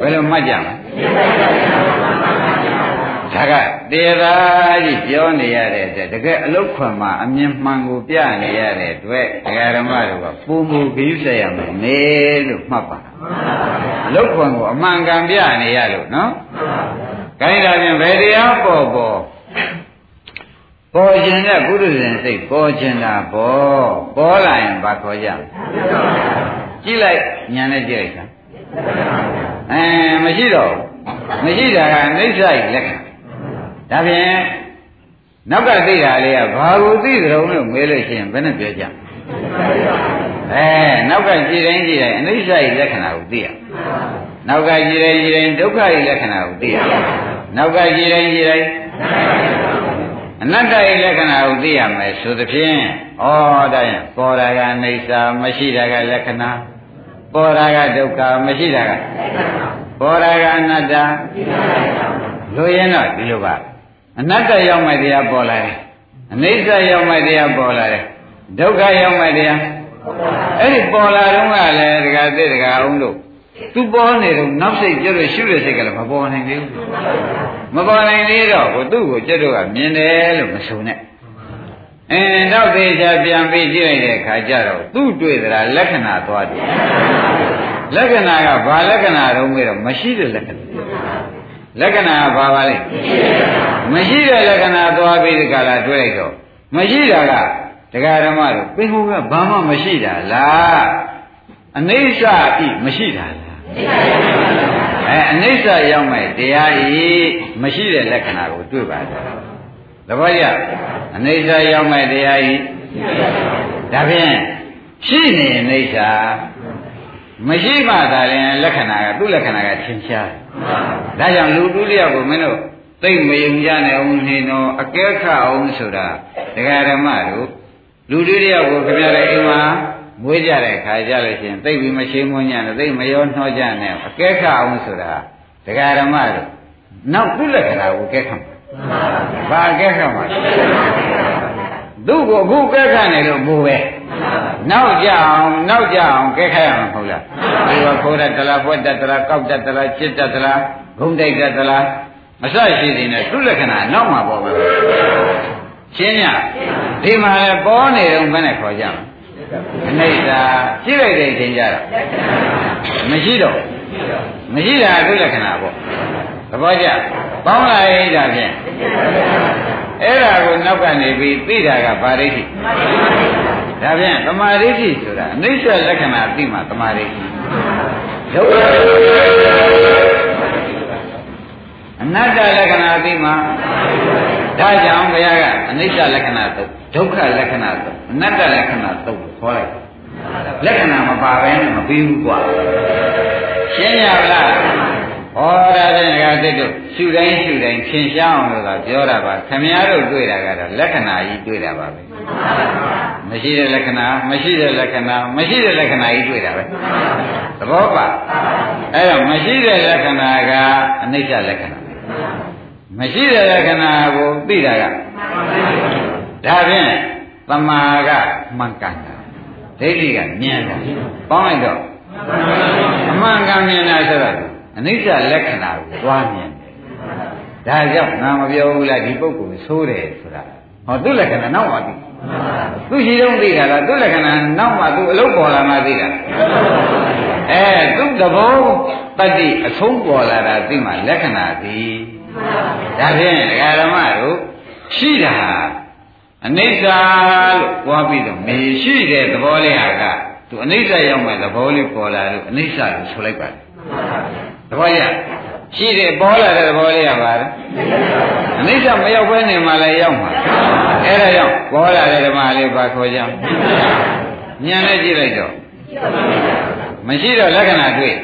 ဘယ်လိုမှတ်ကြမလဲ ဒါကတရားကြီးပြောနေရတဲ့အတွက်တကယ်အလုတ်ခွန်မှာအမြင်မှန်ကိုပြနေရတဲ့အတွက်ဒကာဓမ္မတို့ကပုံမူခရုဆက်ရမယ်နေလို့မှတ်ပါအလုတ်ခွန်ကိုအမှန်ကန်ပြနေရလို့နော်ခိုင်းတာဖြင့်ဘယ်တရားပေါ်ပေါ်ပေါ်ခြင်းတဲ့ပုရုဇဉ်စိတ်ပေါ်ခြင်းတာပေါ်ပေါ်လာရင်ဘာခေါ်ကြကြည့်လိုက်ညာနဲ့ကြည့်လိုက်တာအဲမရှိတော့မရှိတာကအိဋ္ဌိလက္ခဏာ ဒါဖြင့်နောက်ကသိတာလေးကဘာကိုသိကြုံလို့မေးလို့ရှိရင်ဘယ်နဲ့ပြောကြအဲနောက်ကကြည်တိုင်းကြည်တိုင်းအနိစ္စ၏လက္ခဏာကိုသိရနောက်ကကြည်တိုင်းကြည်တိုင်းဒုက္ခ၏လက္ခဏာကိုသိရနောက်ကကြည်တိုင်းကြည်တိုင်းအနတ္တ၏လက္ခဏာကိုသိရမယ်ဆိုသဖြင့်ဩဒါရင်ပေါ်တာကအိဋ္ဌာမရှိတာကလက္ခဏာပေါ်တာကဒုက္ခမရှိတာကပေါ်တာကအနတ္တလိုရင်တော့ဒီလိုပါ အနတ္တရောက်မှတရားပေါ်လာတယ်အနိစ္စရောက်မှတရားပေါ်လာတယ်ဒုက္ခရောက်မှတရားအဲ့ဒီပေါ်လာတော့ကလည်းဒကာသိဒကာအောင်လို့သူပေါ်နေတော့နောက်စိတ်ကြွလို့ရှုတဲ့စိတ်ကလည်းမပေါ်နိုင်သေးဘူးမပေါ်နိုင်သေးတော့ကိုသူ့ကိုကြွတော့ကမြင်တယ်လို့မဆိုနဲ့အဲတော့သေချာပြန်ပြီးကြည့်လိုက်တဲ့အခါကျတော့သူ့တွေ့သလားလက္ခဏာသွားတယ်လက္ခဏာကဘာလက္ခဏာတုံးပြီးတော့မရှိတဲ့လက္ခဏာ လက္ခဏာကဘာပါလဲမရှိတဲ့လက္ခဏာသွားပြီးဒီကလာတွေ့လိုက်တော့မရှိတာကတရားဓမ္မတို့ပင်ဟိုကဘာမှမရှိတာလားအနိစ္စဤမရှိတာလားအဲအနိစ္စရောက်မဲ့တရားဤမရှိတဲ့လက္ခဏာကိုတွေ့ပါတယ်သဘောကျအနိစ္စရောက်မဲ့တရားဤဒါဖြင့်ရှိနေအိဋ္ဌာ မရှိမှသာရင်လက္ခဏာကသူ့လက္ခဏာကသင်ရှားတယ်ဒါကြောင့်လူတူးလျောက်ကိုမင်းတို့သိမယုံကြနဲ့အောင်နေတော့အကဲခတ်အောင်ဆိုတာဒကာဓမ္မတို့လူတူးလျောက်ကိုခင်ဗျားရဲ့အိမ်မှာမွေးကြတဲ့ခါကြလို့ရှိရင်သိပြီးမရှိမွန်းညနဲ့သိမရောနှောကြနဲ့အကဲခတ်အောင်ဆိုတာဒကာဓမ္မတို့နောက်သူ့လက္ခဏာကိုကဲခတ်ဘာကဲခတ်မှာသူ့ကိုအခုကဲခတ်နေလို့ဘူးပဲ နောက်ကြအောင်နောက်ကြအောင်ကဲခတ်ရမှာမဟုတ်လားဒီကခိုးတတ်တလားပွက်တတ်တလားကောက်တတ်တလားချစ်တတ်တလားဂုံတိုက်တတ်တလားအစရှိနေတယ်သူ့လက္ခဏာနောက်မှာပေါ်ပဲရှင်းညဒီမှာလည်းပေါ်နေတော့ဘယ်နဲ့ခေါ်ကြမလဲအနိစ္စကြည့်လိုက်တဲ့အချိန်ကျတော့မရှိတော့မရှိတာသူ့လက္ခဏာပေါ့သဘောကျပေါင်းလာရင်ဒါဖြင့်အဲ့ဒါကိုနောက်ကနေပြီးသိတာကဗာရိဋ္ဌိ ဒါဖြင့်သမာဓိဋ္ဌိဆိုတာအနိစ္စလက္ခဏာသိမှသမာဓိဋ္ဌိဒုက္ခအနတ္တလက္ခဏာသိမှဒါကြောင့်ဘုရားကအနိစ္စလက္ခဏာသုတ်ဒုက္ခလက္ခဏာသုတ်အနတ္တလက္ခဏာသုတ်ခေါ်လိုက်လက္ခဏာမပါဘဲနဲ့မပြီးဘူးကွာရှင်းရလား ဟောဒါဖြင့်ငါသိတို့ရှုတိုင်းရှုတိုင်းသင်ရှားအောင်လို့သာပြောတာပါခမည်းတော်တွေ့တာကတော့လက္ခဏာကြီးတွေ့တာပါပဲမရှိတဲ့လက္ခဏာမရှိတဲ့လက္ခဏာမရှိတဲ့လက္ခဏာကြီးတွေ့တာပဲသဘောပါအဲ့တော့မရှိတဲ့လက္ခဏာကအနိစ္စလက္ခဏာမရှိတဲ့လက္ခဏာကိုသိတာကဒါဖြင့်သမာကမှန်ကန်တာဒိဋ္ဌိကမြင်တာပေါင်းလိုက်တော့အမှန်ကန်မြင်တာဆိုတော့ အနိစ္စလက္ခဏာကိုသွားမြင်တယ်ဒါကြောင့်ငါမပြောဘူးလားဒီပုဂ္ဂိုလ်ဆိုးတယ်ဆိုတာဟောသူ့လက္ခဏာနောက်မှသိသူရှိတော့သိတာလားသူ့လက္ခဏာနောက်မှသူအလုံးပေါ်လာမှသိတာအဲသူ့သဘောတတ္တိအဆုံးပေါ်လာတာသိမှလက္ခဏာသိဒါဖြင့်ဒကာဓမ္မတို့ရှိတာအနိစ္စလို့ကြွားပြီးတော့မရှိတဲ့သဘောလေးဟာကသူအနိစ္စရောက်မဲ့သဘောလေးပေါ်လာလို့အနိစ္စလို့ဆိုလိုက်ပါတယ် သဘောရရှိတယ်ပေါ်လာတဲ့သဘောလေးရပါလားအနိစ္စမရောက်ဘဲနေမှလည်းရောက်မှာအဲ့ဒါကြောင့်ပေါ်လာတဲ့ဓမ္မလေးပါခေါ်ကြဉာဏ်နဲ့ကြည့်လိုက်တော့မရှိတော့လက္ခဏာတွေ့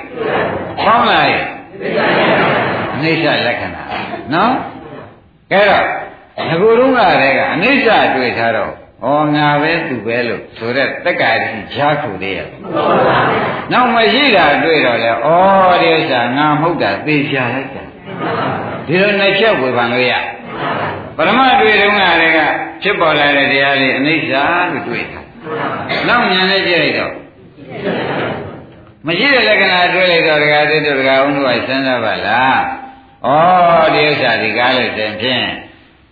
ပေါင်းလာရဲ့အနိစ္စလက္ခဏာနော်ကဲတော့ငကူတုံးကတည်းကအနိစ္စတွေ့ထားတော့ ဩငါပဲသူပဲလို့ဆိုတဲ့တက္ကရာတိဈာခုလေးရနောက်မရှိတာတွေ့တော့လေဩဒီဥစ္စာငါမဟုတ်တာသိချလိုက်တာဒီလိုနှစ်ချက်ဝေဖန်လို့ရပရမတွေ့တုံးကတည်းကဖြစ်ပေါ်လာတဲ့တရားလေးအနိစ္စလို့တွေ့တာနောက်ဉာဏ်နဲ့ကြည့်လိုက်တော့မရှိတဲ့လက္ခဏာတွေ့လိုက်တော့ဒကာသစ်တို့ဒကာဦးတို့ကစဉ်းစားပါလားဩဒီဥစ္စာဒီကားလို့တင်ဖြင့်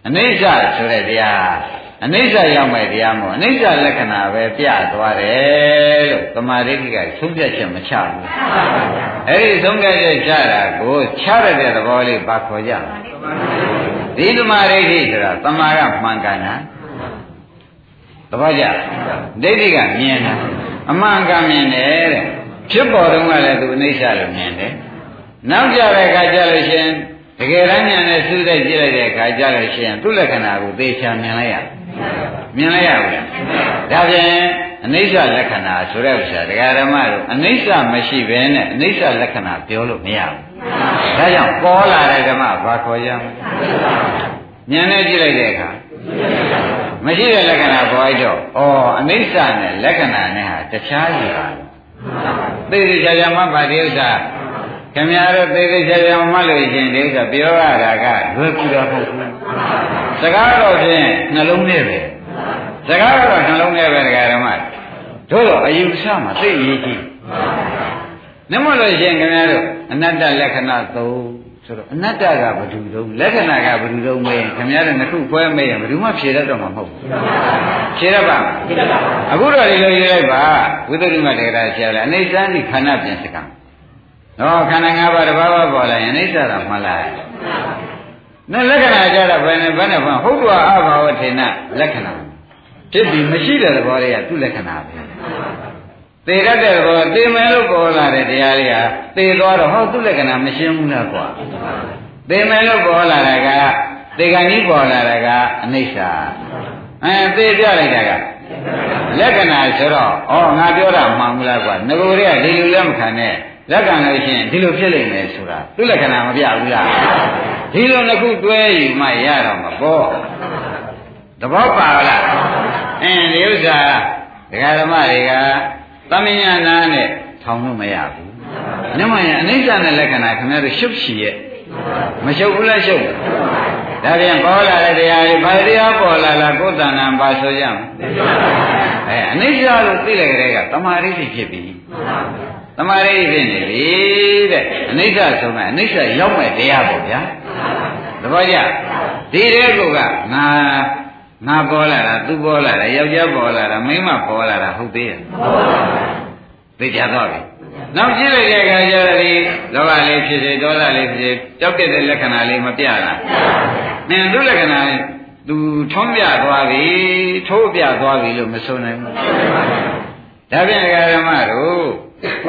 အနိစ္စဆိုတဲ့တရား အနိစ္စရောက်မဲ့တရားမို့အနိစ္စလက္ခဏာပဲပြသွားတယ်လို့သမာဓိကဆုံးဖြတ်ချက်မချဘူးအဲ့ဒီဆုံးဖြတ်ချက်ချတာကိုချရတဲ့သဘောလေးပါခေါ်ကြဒီသမာဓိဆိုတာသမာကမှန်ကန်တာသဘောကျဒိဋ္ဌိကမြင်တာအမှန်ကန်မြင်တယ်တဲ့ဖြစ်ပေါ်တော့ကလည်းသူအနိစ္စလို့မြင်တယ်နောက်ကြတဲ့အခါကျလို့ရှင် တကယ်တမ်းဉာဏ်နဲ့စူးစိုက်ကြည့်လိုက်တဲ့အခါကျလို့ရှင်သူ့လက္ခဏာကိုသေချာမြင်လိုက်ရမြင်လိုက်ရဘူးလားဒါဖြင့်အနိစ္စလက္ခဏာဆိုတဲ့ဥစ္စာတရားဓမ္မတို့အနိစ္စမရှိဘဲနဲ့အနိစ္စလက္ခဏာပြောလို့မရဘူးဒါကြောင့်ပေါ်လာတဲ့ဓမ္မဘာခေါ်ရမလဲဉာဏ်နဲ့ကြည့်လိုက်တဲ့အခါမရှိတဲ့လက္ခဏာပေါ်လိုက်တော့ဩအနိစ္စနဲ့လက္ခဏာနဲ့ဟာတခြားစီပါသိသိချာချာမှပါဒီဥစ္စာ ခင်ဗျားတို့သိသိချာချာမှလို့ရှင်ဒီဥစ္စာပြောရတာကလွယ်ကူတာမဟုတ်ဘူးစကားတော့ဖြင့်နှလုံးထဲပဲစကားတော့နှလုံးထဲပဲတရားဓမ္မတို့တော့အယူဆမှာသိရေးကြည့်နမလို့ရှင်ခင်ဗျားတို့အနတ္တလက္ခဏာသုံးဆိုတော့အနတ္တကဘယ်သူတုံးလက္ခဏာကဘယ်သူတုံးမေးခင်ဗျားတို့နှစ်ခုခွဲမေးရင်ဘယ်သူမှဖြေတတ်တော့မှာမဟုတ်ဘူးဖြေတတ်ပါအခုတော့ဒီလိုရေးလိုက်ပါဝိသုဒ္ဓိမတေကရာဆရာလည်းအနေစမ်းဒီခန္ဓာပြင်စကံ တော့ခန္ဓာ၅ပါးတစ်ပါးပါပေါ်လာရင်အိဋ္ဌတာမှလားနဲ့လက္ခဏာကြတော့ဘယ်နဲ့ဘယ်နဲ့ဘာဟုတ်တော်အဘာဝထေနလက္ခဏာဖြစ်ပြီးမရှိတဲ့သဘောလေးကသူ့လက္ခဏာပဲသေရတဲ့ဘောသေမယ်လို့ပေါ်လာတဲ့တရားလေးဟာသေသွားတော့ဟောသူ့လက္ခဏာမရှင်းဘူးလားကွာသေမယ်လို့ပေါ်လာတာကသေကံကြီးပေါ်လာတာကအနိစ္စအဲသေပြလိုက်တာကလက္ခဏာဆိုတော့ဩငါပြောတာမှန်ဘူးလားကွာငကိုယ်တွေကဒီလိုလည်းမခံနဲ့ လက္ခဏာလို့ရှိရင်ဒီလိုဖြစ်လိမ့်မယ်ဆိုတာသူ့လက္ခဏာမပြဘူးလားဒီလိုတစ်ခုတွဲယူမှရတော့မှာပေါ့သဘောပါလားအင်းဒီဥစ္စာဒကာဓမ္မတွေကသမဉာဏနဲ့ထောင်လို့မရဘူး။ညမရင်အနိစ္စနဲ့လက္ခဏာခင်ဗျားတို့ရှုပ်ချီရဲ့မရှုပ်ဘူးလားရှုပ်။ဒါပြန်ပေါ်လာတဲ့တရားတွေဘာတရားပေါ်လာလားကိုယ်တဏ္ဍာပါဆိုကြမှာ။အဲအနိစ္စလို့သိလိုက်တဲ့ကတမာရိတိဖြစ်ပြီ။ တမာရိတိဖြစ်နေပြီတဲ့အနိစ္စဆုံးတာအနိစ္စရောက်မဲ့တရားပေါ့ဗျာ။သဘောကျ။ဒီတဲ့ကောကငါငါပေါ်လာတာသူပေါ်လာတာယောက်ျားပေါ်လာတာမိန်းမပေါ်လာတာဟုတ်သေးရဲ့သိကြတော့ပြီနောက်ကြည့်လိုက်တဲ့အခါကျတော့ဒီလောဘလေးဖြစ်စေဒေါသလေးဖြစ်စေကြောက်တဲ့လက္ခဏာလေးမပြလားနင်သူ့လက္ခဏာသူထုံးပြသွားပြီထိုးပြသွားပြီလို့မဆိုနိုင်ဘူးဒါဖြင့်ဓမ္မတို့ ဩ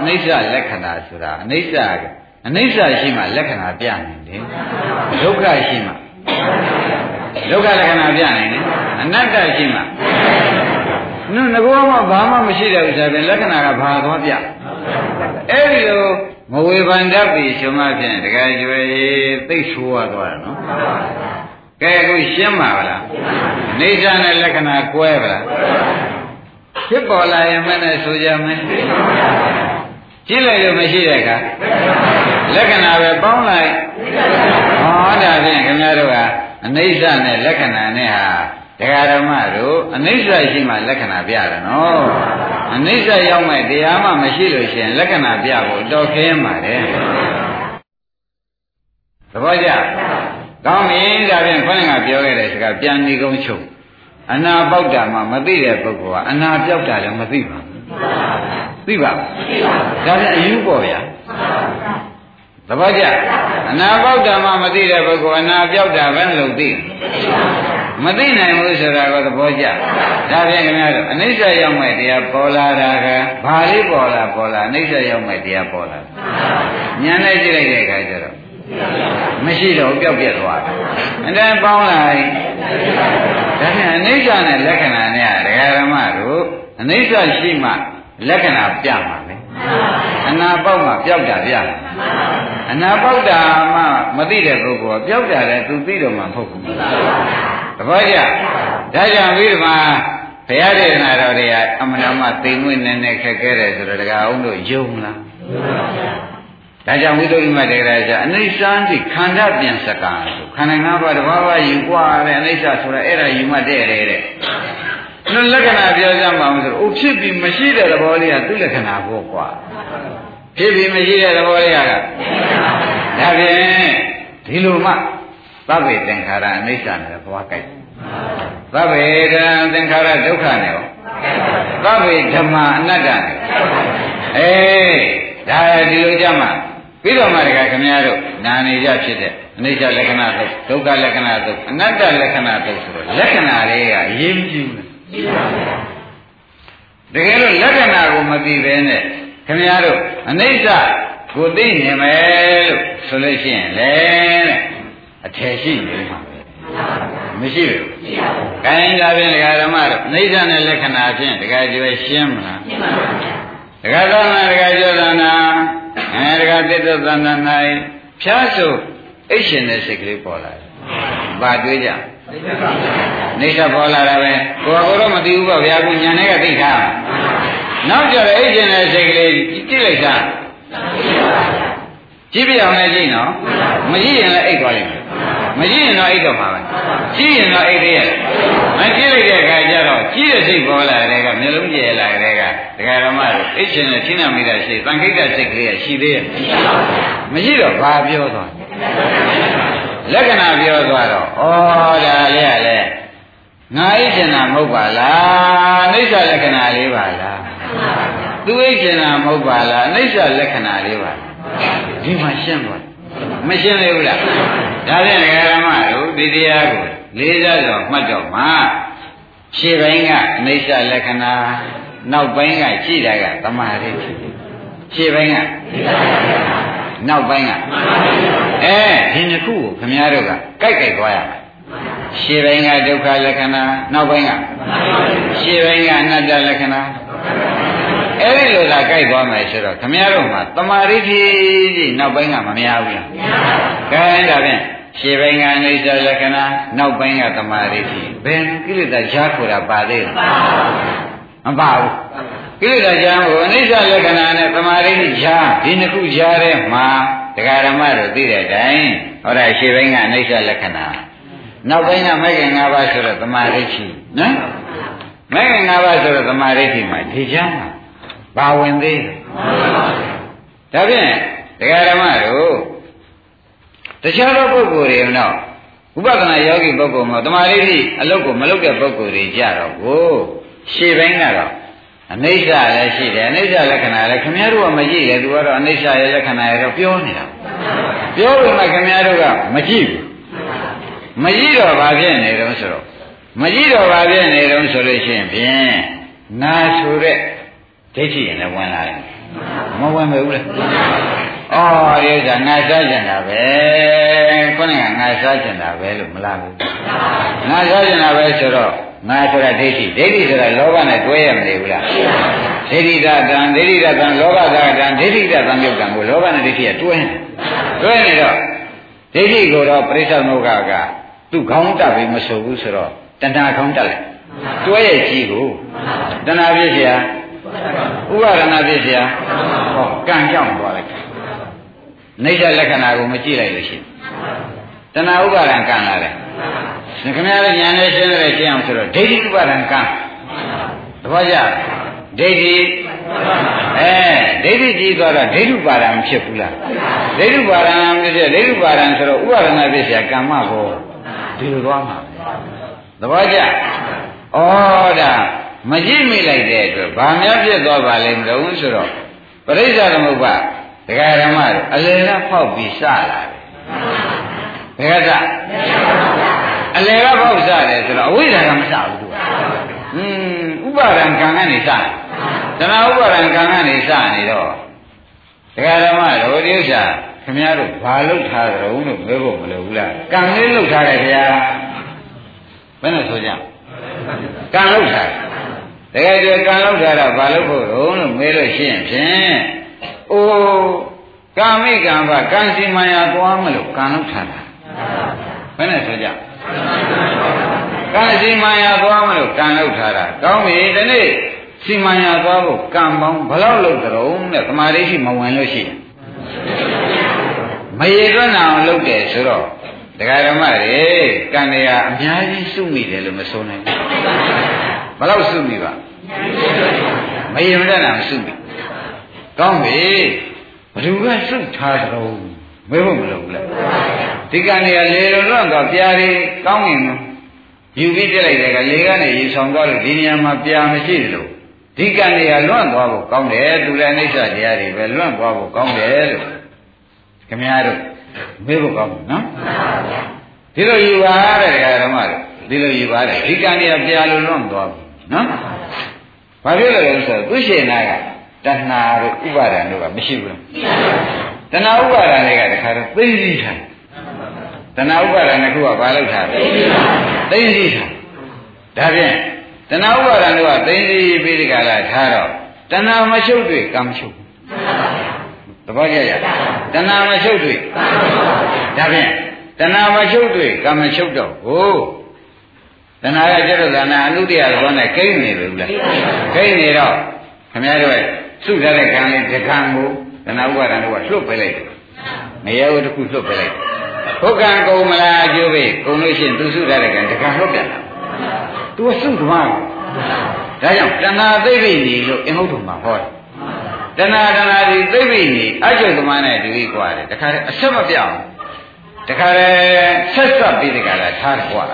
အနိစ္စလက္ခဏာဆိုတာအနိစ္စအနိစ္စရှိမှလက္ခဏာပြနေတယ်ဒုက္ခရှိမှဒုက္ခလက္ခဏာပြနိုင်တယ်အနတ္တရှိမှနုငကောမှဘာမှမရှိတဲ့ဥစ္စာဖြင့်လက္ခဏာကဘာသွားပြအဲ့ဒီလိုမဝေဖန်တတ်ပြီရှင်မဖြင့်တကယ်ကျွေသိဆိုးရသွားတယ်နော်ကဲအခုရှင်းပါဗလားနေစာနဲ့လက္ခဏာကွဲပါလား ဖြစ်ပေါ်လာရင်မနဲ့ဆိုကြမယ်ကြည့်လိုက်လို့မရှိတဲ့အခါလက္ခဏာပဲပေါင်းလိုက်ဟောဒါဖြင့်ခင်ဗျားတို့ကအနိစ္စနဲ့လက္ခဏာနဲ့ဟာတရားဓမ္မတို့အနိစ္စရှိမှလက္ခဏာပြတယ်နော်အနိစ္စရောက်မဲ့တရားမှမရှိလို့ရှိရင်လက္ခဏာပြဖို့တော်ခင်းပါတယ်သဘောကျကောင်းပြီဒါဖြင့်ခေါင်းကပြောခဲ့တဲ့စကားပြန်ဒီကုန်းချုပ် အနာပေါက်တာမှမသိတဲ့ပုဂ္ဂိုလ်ကအနာပြောက်တာလည်းမသိပါဘူးသိပါဘူးဒါဖြင့်အယူပေါ့ဗျာသဘောကျအနာပေါက်တာမှမသိတဲ့ပုဂ္ဂိုလ်အနာပြောက်တာပဲလို့သိမသိနိုင်ဘူးဆိုတာကသဘောကျဒါဖြင့်ခင်ဗျားတို့အနိစ္စရောက်မဲ့တရားပေါ်လာတာကဘာလေးပေါ်လာပေါ်လာအနိစ္စရောက်မဲ့တရားပေါ်လာဉာဏ်နဲ့ကြည့်လိုက်တဲ့အခါကျတော့ မရှိတော့ပျောက်ပြက်သွားတယ်အတန်းပေါင်းလိုက်ဒါဖြင့်အနိစ္စနဲ့လက္ခဏာနဲ့ဒကာရမတို့အနိစ္စရှိမှလက္ခဏာပြမှာလေအနာပေါက်မှပျောက်တာပြမှာအနာပေါက်တာမှမသိတဲ့ပုဂ္ဂိုလ်ကပျောက်တာလည်းသူသိတော့မှမဟုတ်ဘူးသဘောကျဒါကြောင့်ပြီးဒီမှာဘုရားဒေသနာတော်တွေကအမှန်တမ်းသိငွေနဲ့နဲ့ခက်ခဲတယ်ဆိုတော့ဒကာအောင်တို့ယုံလား ဒါကြောင့်ဝိသုဒ္ဓိမတေကရာကျအနိစ္စံတိခန္ဓာပြန်စကံဆိုခန္ဓာငါးပါးတဘာဝယူกว่าပဲအနိစ္စဆိုတာအဲ့ဒါယူမှတဲ့တယ်တဲ့နှလက္ခဏာပြောကြမှာမဆိုအိုဖြစ်ပြီးမရှိတဲ့သဘောလေးကသူ့လက္ခဏာကိုกว่าဖြစ်ပြီးမရှိတဲ့သဘောလေးကဒါဖြင့်ဒီလိုမှသဗ္ဗေသင်္ခါရအနိစ္စနဲ့သွားကြိုက်သဗ္ဗေတံသင်္ခါရဒုက္ခနဲ့ရောသဗ္ဗေဓမ္မအနတ္တနဲ့အေးဒါဒီလိုကြမှာ ပြီးတော့မှတကခင်ဗျားတို့နာနေကြဖြစ်တဲ့အနိစ္စလက္ခဏာသုတ်ဒုက္ခလက္ခဏာသုတ်အနတ္တလက္ခဏာသုတ်ဆိုတော့လက္ခဏာလေးကအရေးမကြီးဘူးတကယ်လို့လက္ခဏာကိုမသိဘဲနဲ့ခင်ဗျားတို့အနိစ္စကိုသိနေမယ်လို့ဆိုလို့ရှိရင်လေတဲ့အထယ်ရှိနေမှာမရှိဘူး။ကိုင်းဒါဖြင့်ဒကာဓမ္မတို့အနိစ္စနဲ့လက္ခဏာဖြင့်ဒကာကျွယ်ရှင်းမလားရှင်းပါဘူးဒကာသနာဒကာကျောသနာ အဲဒကာတိတ္တသနာ၌ဖြားဆိုအိတ်ရှင်တဲ့စိတ်ကလေးပေါ်လာတယ်။ဘာတွေးကြ။နေသပေါ်လာတာပဲ။ကိုယ်ကတော့မသိဘူးပေါ့ဗျာ။ကိုညာနဲ့ကသိထား။နောက်ကြတော့အိတ်ရှင်တဲ့စိတ်ကလေးကြည့်လိုက်တာ။ကြည့်ပြအောင်လည်းကြည့်နော်။မကြည့်ရင်လည်းအိတ်သွားလိမ့်မယ်။ မကြည့်ရင်တော့အိတ်တော့မှာပဲ။ကြည့်ရင်တော့အိတ်သေးရဲ့။မကြည့်လိုက်တဲ့အခါကျတော့ကြည့်တဲ့စိတ်ပေါ်လာတဲ့ကမျိုးလုံးကျဲလာတဲ့ကဒကာရမတို့အိတ်ရှင်နဲ့ချင်းနာမိတာရှိသံခိတ္တစိတ်ကလေးကရှိသေးရဲ့မရှိတော့ဘာပြောသွားလက္ခဏာပြောသွားတော့ဩဒါလေးကလေငါအိတ်ရှင်နာမဟုတ်ပါလားအိဋ္ဌလက္ခဏာလေးပါလားသူအိတ်ရှင်နာမဟုတ်ပါလားအိဋ္ဌလက္ခဏာလေးပါဒီမှာရှင်းသွားမရှင်းသေးဘူးလား ဒါဖြင့်ဒကာရမတို့ဒီတရားကိုလေးစားတော့မှတ်တော့မှရှေ့ပိုင်းကအနိစ္စလက္ခဏာနောက်ပိုင်းကရှိတာကသမာဓိရှေ့ပိုင်းကနောက်ပိုင်းကအဲဒီနှစ်ခုကိုခမည်းတော်ကကြိုက်ကြိုက်သွားရမယ်ရှေ့ပိုင်းကဒုက္ခလက္ခဏာနောက်ပိုင်းကရှေ့ပိုင်းကအနတ္တလက္ခဏာ အဲ့ဒီလိုသာကြိုက်သွားမယ်ဆိုတော့ခမည်းတော်မှာတမာရိတိကြီးနောက်ပိုင်းကမများဘူးလားကဲဒါဖြင့်ရှေ့ပိုင်းကအနိစ္စလက္ခဏာနောက်ပိုင်းကတမာရိတိဘယ်ကိလေသာရှားခေါ်တာပါသေးလားမပါဘူးကိလေသာရှားကိုအနိစ္စလက္ခဏာနဲ့တမာရိတိရှားဒီနှစ်ခုရှားတဲ့မှာတရားဓမ္မတို့သိတဲ့အတိုင်းဟောတာရှေ့ပိုင်းကအနိစ္စလက္ခဏာနောက်ပိုင်းကမဂ္ဂင်၅ပါးဆိုတော့တမာရိတိနော်မဂ္ဂင်၅ပါးဆိုတော့တမာရိတိမှာဒီချမ်း မှာဘာဝင်သေးလဲဒါဖြင့်တရားဓမ္မတို့တခြားသောပုဂ္ဂိုလ်တွေတော့ဥပဒနာယောဂီပုဂ္ဂိုလ်မှာတမာရိတိအလုတ်ကိုမလုတ်တဲ့ပုဂ္ဂိုလ်တွေကြတော့ကိုရှေ့ပိုင်းကတော့အနိစ္စလည်းရှိတယ်အနိစ္စလက္ခဏာလည်းခင်ဗျားတို့ကမကြည့်တယ်သူကတော့အနိစ္စရဲ့လက္ခဏာရဲ့တော့ပြောနေတာပြောလို့မှခင်ဗျားတို့ကမကြည့်ဘူးမကြည့်တော့ဘာဖြစ်နေတော့ဆိုတော့မကြည့်တော့ဘာဖြစ်နေတော့ဆိုလို့ရှိရင်ဖြင့်နာဆိုတဲ့ ဒိဋ္ဌိရင်လည်းဝင်လာတယ်မဝင်ပဲဘူးလေအော်ဒီဥစ္စာငါစားကျင်တာပဲခုနကငါစားကျင်တာပဲလို့မလားဘူးငါစားကျင်တာပဲဆိုတော့ငါဆိုတာဒိဋ္ဌိဒိဋ္ဌိဆိုတာလောဘနဲ့တွဲရမနေဘူးလားဒိဋ္ဌိကတံဒိဋ္ဌိကတံလောဘကတံဒိဋ္ဌိကတံမြုပ်ကံကိုလောဘနဲ့ဒိဋ္ဌိကတွဲနေတွဲနေတော့ဒိဋ္ဌိကိုတော့ပရိစ္ဆေနုကကသူ့ခေါင်းတက်ပြီးမဆိုဘူးဆိုတော့တဏှာခေါင်းတက်လိုက်တွဲရဲ့ကြီးကိုတဏှာပြည့်စရာ ဥပါဒနာပြည့်เสียဟောကံကြောင့်သွားလိုက်နေကြလက္ခဏာကိုမကြည့်လိုက်လို့ရှိရင်တဏှာဥပါဒံကံလာတယ်ခင်ဗျားတို့ဉာဏ်နဲ့ရှင်းရတယ်ရှင်းအောင်ဆိုတော့ဒိဋ္ဌိဥပါဒံကံသဘောကျဒိဋ္ဌိအဲဒိဋ္ဌိကြီးသွားတော့ဒိဋ္ဌုပါဒံဖြစ်ဘူးလားဒိဋ္ဌုပါဒံဖြစ်ဖြစ်ဒိဋ္ဌုပါဒံဆိုတော့ဥပါဒနာဖြစ်เสียကမ္မဘောဒီလိုသွားမှာသဘောကျဩဒါ မကြည့်မိလိုက်တဲ့အတွက်ဘာများဖြစ်သွားပါလဲမလို့ဆိုတော့ပရိစ္ဆာသမုပ္ပါဒကာဓမ္မတို့အလယ်ကဖောက်ပြီးစလာတယ်ဘယ်ကစအလယ်ကဖောက်စတယ်ဆိုတော့အဝိဇ္ဇာကမစဘူးသူကဟင်းဥပါဒံကံကနေစတယ်တဏှာဥပါဒံကံကနေစနေတော့ဒကာဓမ္မတို့ဒီဥစ္စာခင်ဗျားတို့ဘာလုပ်ထားကြုံလို့မေးဖို့မလိုဘူးလားကံလေးလုပ်ထားတယ်ခင်ဗျာဘယ်နဲ့ဆိုကြကံလုပ်ထားတ ကယ်ကြကံလုပ်ထားတာဘာလုပ်ဖို့တော့လို့မေးလို့ရှိရင်ဖြင့်အိုးကာမိကံဘာကံစီမံရသွားမလို့ကံလုပ်ထားတာဘယ်နဲ့ဆိုကြကံစီမံရသွားမလို့ကံလုပ်ထားတာကောင်းပြီဒီနေ့စီမံရသွားဖို့ကံပေါင်းဘယ်လောက်လုပ်ကြုံတဲ့သမာဓိရှိမဝင်လို့ရှိရင်မရေတွန်းအောင်လုပ်တယ်ဆိုတော့တရားဓမ္မတွေကံတွေကအများကြီးစုမိတယ်လို့မဆိုနိုင်ဘူး ဘယ်လောက်စုမိပါမရေမတတ်တာမစုမိကောင်းပြီဘ누구ကစုထားတော့မေးဖို့မလိုဘူးလားဒီကံတွေကလေလွန်တော့တော့ပြားတွေကောင်းရင်ယူပြီးပြလိုက်တဲ့ကလေကနေရေဆောင်သွားလို့ဒီနေရာမှာပြာမရှိတယ်လို့ဒီကံတွေကလွန့်သွားဖို့ကောင်းတယ်သူလည်းအိဋ္ဌတရားတွေပဲလွန့်သွားဖို့ကောင်းတယ်လို့ခင်ဗျားတို့မေးဖို့ကောင်းတယ်နော်ဒီလိုယူပါတဲ့ဓမ္မတွေဒီလိုယူပါတယ်ဒီကံတွေကပြာလို့လွန့်သွားဘူး နော်ဘာဖြစ်လို့လဲဆိုတော့သူရှင်နာကတဏှာတို့ဥပါဒံတို့ကမရှိဘူးတဏှာဥပါဒံတွေကတခါတော့သိသိထားတဏှာဥပါဒံတစ်ခုကဘာလို့ထားလဲသိသိထားဒါဖြင့်တဏှာဥပါဒံတို့ကသိသိပြီးဒီကလာထားတော့တဏှာမရှုပ်တွေ့ကံမရှုပ်သဘောကျကြတဏှာမရှုပ်တွေ့ဒါဖြင့်တဏှာမရှုပ်တွေ့ကံမရှုပ်တော့ကို တဏှာကကျတော့တဏှာအနုတ္တရသောနဲ့ကိန်းနေပြီလားကိန်းနေတော့ခင်ဗျားတို့စုထားတဲ့ကံလေးဒီကံကိုတဏှာဥပါဒံတို့ကလွတ်ပေးလိုက်တယ်မရဘူးတခုလွတ်ပေးလိုက်ဘုကံကုံမလားအကျိုးပဲကုံလို့ရှိရင်သူစုထားတဲ့ကံဒီကံလွတ်ပြန်တာသူကစုသမားဒါကြောင့်တဏှာသိသိနေလို့အင်ဟုတ်တော်မှာဟောတယ်တဏှာတဏှာဒီသိသိနေအကျိုးသမားနဲ့တူပြီးกว่าတယ်တခါတည်းအဆက်မပြောင်းတခါတည်းဆက်ဆက်ပြီးတခါတည်းထားတယ်กว่า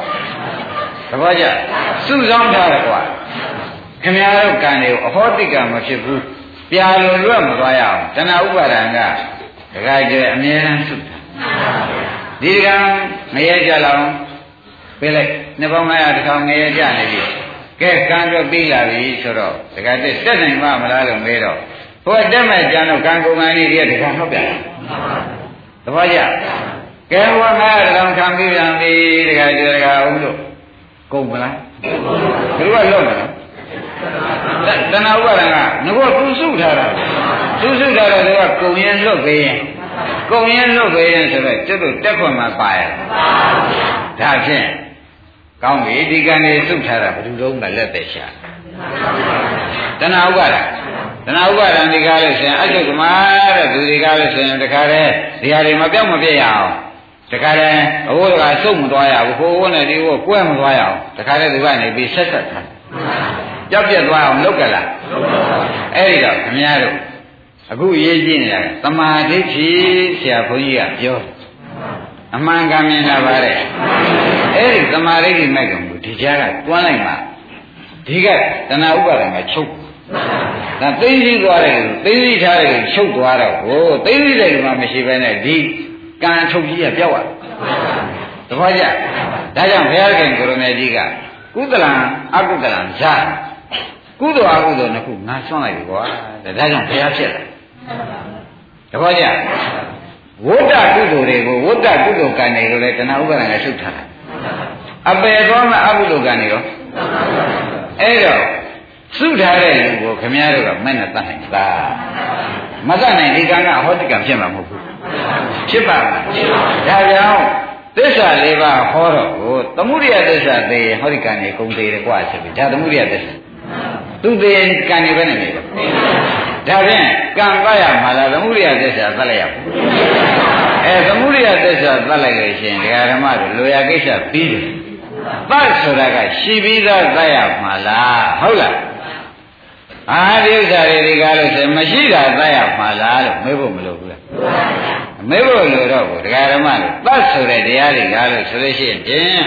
သဘောကျစုဆောင်းထားတယ်ကွာခင်ဗျားတို့ကံတွေကိုအဟောတိကံမဖြစ်ဘူးပြာလွန်လွတ်မသွားရအောင်တဏှဥပါဒံကဒကာကျဲအမြဲတမ်းစုတာဒီကံငရဲကြလောင်ပြေးလိုက်နှစ်ပေါင်း900တစ်ထောင်ငရဲကြနေပြီကဲကံတော့ပြီးလာပြီဆိုတော့ဒကာတက်တက်နိုင်မှမလားလို့မေးတော့ဟိုတက်မဲ့ကြံတော့ကံကုန်ကန်လေးတည်းဒကာဟုတ်ပြန်သဘောကျကဲဟို900တစ်ထောင်ခံပြီးပြန်ပြီဒကာကျဲဒကာဦးတို့ ကုန်မလားဘယ်လိုကလွတ်မလားတဏှာဥပါဒံကငါကသူစုထားတာသူစုထားတော့ကကုံရင်လွတ်ပေးရင်ကုံရင်လွတ်ပေးရင်ဆိုတော့ကျွတ်တို့တက်ခွန်မှာပါရဒါဖြင့်ကောင်းပြီဒီကံနေစုထားတာဘယ်သူတော့ကလက်သက်ရှာတဏှာဥပါဒံတဏှာဥပါဒံဒီကားလို့ဆိုရင်အကျုပ်ကမာတဲ့သူဒီကားလို့ဆိုရင်တခါတည်းဒီဟာတွေမပြောက်မပြည့်ရအောင် တခါတည်းအဝိုးကစုံမသွားရဘူးခိုးဝန်းနဲ့ဒီဝကွဲမသွားရအောင်တခါတည်းဒီကနေပြီးဆက်ဆက်ထားကြောက်ပြက်သွားအောင်လုပ်ကြလားအဲ့ဒီတော့ခင်ဗျားတို့အခုရေးကြည့်နေတာသမာဓိဖြင့်ဆရာဘုန်းကြီးကပြောအမှန်ကမြင်လာပါတဲ့အဲ့ဒီသမာဓိဒီမဲ့ကောင်ကိုဒီကြားကတွန်းလိုက်မှဒီကတဏှာဥပါဒံကချုပ်ဒါသိသိသွားတယ်သိသိထားတယ်ချုပ်သွားတော့ဟိုသိသိတယ်ကမှမရှိဘဲနဲ့ဒီ ကံချုပ်ကြီးကပြောက်သွားတခါကြဒါကြောင့်ဘုရားခင်ကိုရမေကြီးကကုသလံအကုသလံဇာကုသိုလ်အကုသိုလ်နှစ်ခုငါဆွမ်းလိုက်ပြီကွာဒါကြောင့်ဘုရားဖြစ်တယ်တခါကြဝဋ္ဌကုသိုလ်တွေကိုဝဋ္ဌကုသိုလ်ကံတွေလို့လည်းတဏှာဥပါဒံကချုပ်ထားတာအပယ်သောမအကုသိုလ်ကံတွေရောအဲ့တော့စုထားတဲ့လူကိုခမည်းတော်ကမဲ့နဲ့တတ်နိုင်တာမတတ်နိုင်ဒီကံကဟောတိကံဖြစ်မှာမဟုတ်ဘူး ဖြစ်ပါလားဒါကြောင့်သစ္စာလေးပါးဟောတော့ကိုသမှုရိယသစ္စာသိရင်ဟောဒီကံနေကုန်သေးတယ်ကွာဆိုပြီးဒါသမှုရိယသစ္စာသူသိရင်ကံနေပဲနေတယ်ဒါဖြင့်ကံပတ်ရမှာလားသမှုရိယသစ္စာသတ်လိုက်ရဘူးအဲသမှုရိယသစ္စာသတ်လိုက်လို့ရှိရင်ဒကာဓမ္မတို့လိုရာကိစ္စပြီးတယ်သတ်ဆိုတာကရှိပြီးသားသတ်ရမှာလားဟုတ်လား အာဒီဥစ္စာတွေဒီကားလို့ဆိုမရှိတာသတ်ရမှာလားလို့မေးဖို့မလိုဘူးလားမေးဖို့လိုတော့ဘူးဒကာဓမ္မတို့သတ်ဆိုတဲ့တရားတွေကားလို့ဆိုလို့ရှိရင်ဖြင့်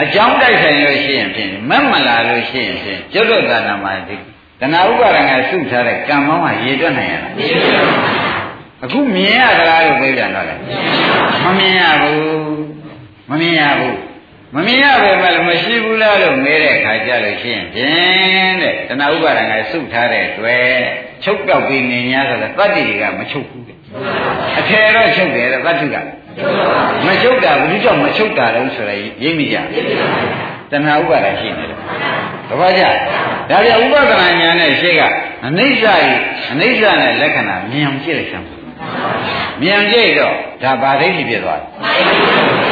အကြောင်းတိုက်ဆိုင်လို့ရှိရင်ဖြင့်မက်မလာလို့ရှိရင်ဖြင့်ကျွတ်တော့တဏ္ဍာမှာဒီတဏှာဥပါဒံကစုထားတဲ့ကံမောင်းကရေတွက်နိုင်ရလားအခုမြင်ရသလားလို့ပြောပြန်တော့လေမမြင်ရဘူးမမြင်ရဘူး မမြင်ရပဲမလို့မရှိဘူးလားလို့မေးတဲ့အခါကျလို့ရှိရင်ဖြင့်တဲ့တဏှာဥပါဒံကစုထားတဲ့တွေ့ချုပ်ပြောက်ပြီးနေ냐ဆိုတော့တတ္တိတွေကမချုပ်ဘူးတဲ့အထယ်တော့ချုပ်တယ်တဲ့တတ္တိကမချုပ်တာဘုရားကြောင့်မချုပ်တာလို့ဆိုရရိပ်မိကြတဏှာဥပါဒံရှိနေတယ်တပတ်ကြဒါပြဥပဒနာညာနဲ့ရှေ့ကအနိစ္စဤအနိစ္စနဲ့လက္ခဏာမြင်အောင်ကြည့်လိုက်စမ်း မြင်ကြည့်တော့ဒါဗာဒိဋ္ဌိဖြစ်သွားတယ်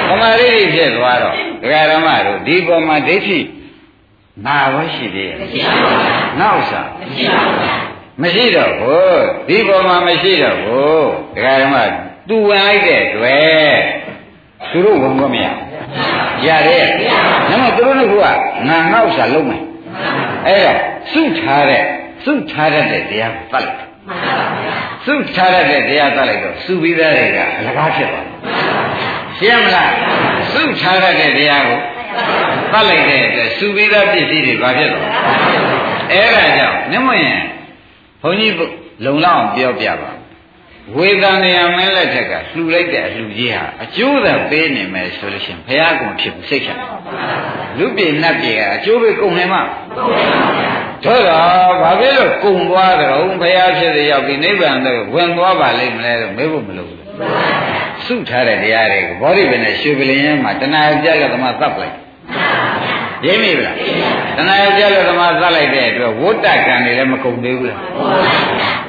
။သမာဓိဋ္ဌိဖြစ်သွားတော့ဒကာရမတို့ဒီပေါ်မှာဒိဋ္ဌိနာဘောရှိသေးရဲ့။နောက်စားမရှိတော့ဘူးဒီပေါ်မှာမရှိတော့ဘူးဒကာရမသူဝင်လိုက်တဲ့တွေ့သူတို့ဝင်ခွင့်မရရတယ်။ဒါမှသူတို့ကငါငေါ့စားလုံးမယ်။အဲ့တော့စုထားတဲ့စုထားတဲ့တရားကိုတတ်လိုက် စုထားရတဲ့တရားသတ်လိုက်တော့စုပြီးသားတွေကအလကားဖြစ်သွားရှင်းမလားစုထားရတဲ့တရားကိုသတ်လိုက်တဲ့အတွက်စုပြီးသားပစ္စည်းတွေဘာဖြစ်သွားအဲ့ဒါကြောင့်မြတ်မရင်ဘုန်းကြီးလုံလောက်အောင်ပြောပြပါ ဝေဒနာယမင်းလက်ထက်ကလှူလိုက်တဲ့အလှူကြီးဟာအကျိုးသာပေးနေမယ်ဆိုလို့ရှိရင်ဘုရားကုံဖြစ်စိတ်ချလူပြေနတ်ပြေကအကျိုးပဲကုန်နေမှာတို့တော့ဘာဖြစ်လို့ကုံသွားကြတော့ဘုရားဖြစ်တဲ့ရောက်ပြီးနိဗ္ဗာန်တော့ဝင်သွားပါလိမ့်မလဲလို့မေးဖို့မလိုဘူးစုထားတဲ့တရားတွေကိုဘောဓိပင်နဲ့ရွှေပလင်ရဲမှာတဏှာပြက်လက်သမားသတ်ပလိုက် ရင်းမိဗလားတဏှာပြက်လက်သမားသတ်လိုက်တဲ့အတွက်ဝဋ္တကံတွေလည်းမကုန်သေးဘူးလား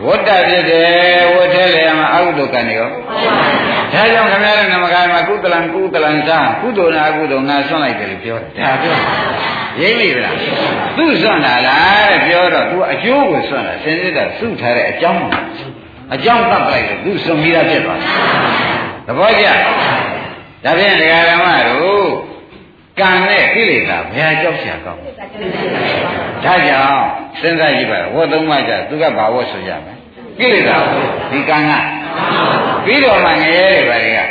ဝဋ္တဖြစ်တယ်ဝဋ္ထဲလည်းမှာအကုသိုလ်ကံတွေရောဒါကြောင့်ခမရတဲ့နမကမှာကုသလံကုသလံသာကုသိုလ်နာအကုသိုလ်ငါဆွန့်လိုက်တယ်လို့ပြောတယ်ဒါပြောရိပ်မိဗလားသူ့ဆွန့်တာလားတဲ့ပြောတော့ तू အကျိုးကိုဆွန့်တာစင်စစ်တာစုထားတဲ့အကြောင်းအကြောင်းတတ်ပလိုက်တယ်သူဆွန့်ပြီးသားဖြစ်သွားတယ်သဘောကျဒါဖြင့်ဒကာဓမ္မတို့ ကံနဲ့ကိလေသာဘယ်အကြောက်ရှာကောင်းဒါကြောင့်စဉ်းစားကြည့်ပါဝတ်သုံးမှကြသူကဘာဝတ်ဆိုကြမယ်ကိလေသာဒီကံကပြီးတော့မှငရဲတွေပါတွေကဒါ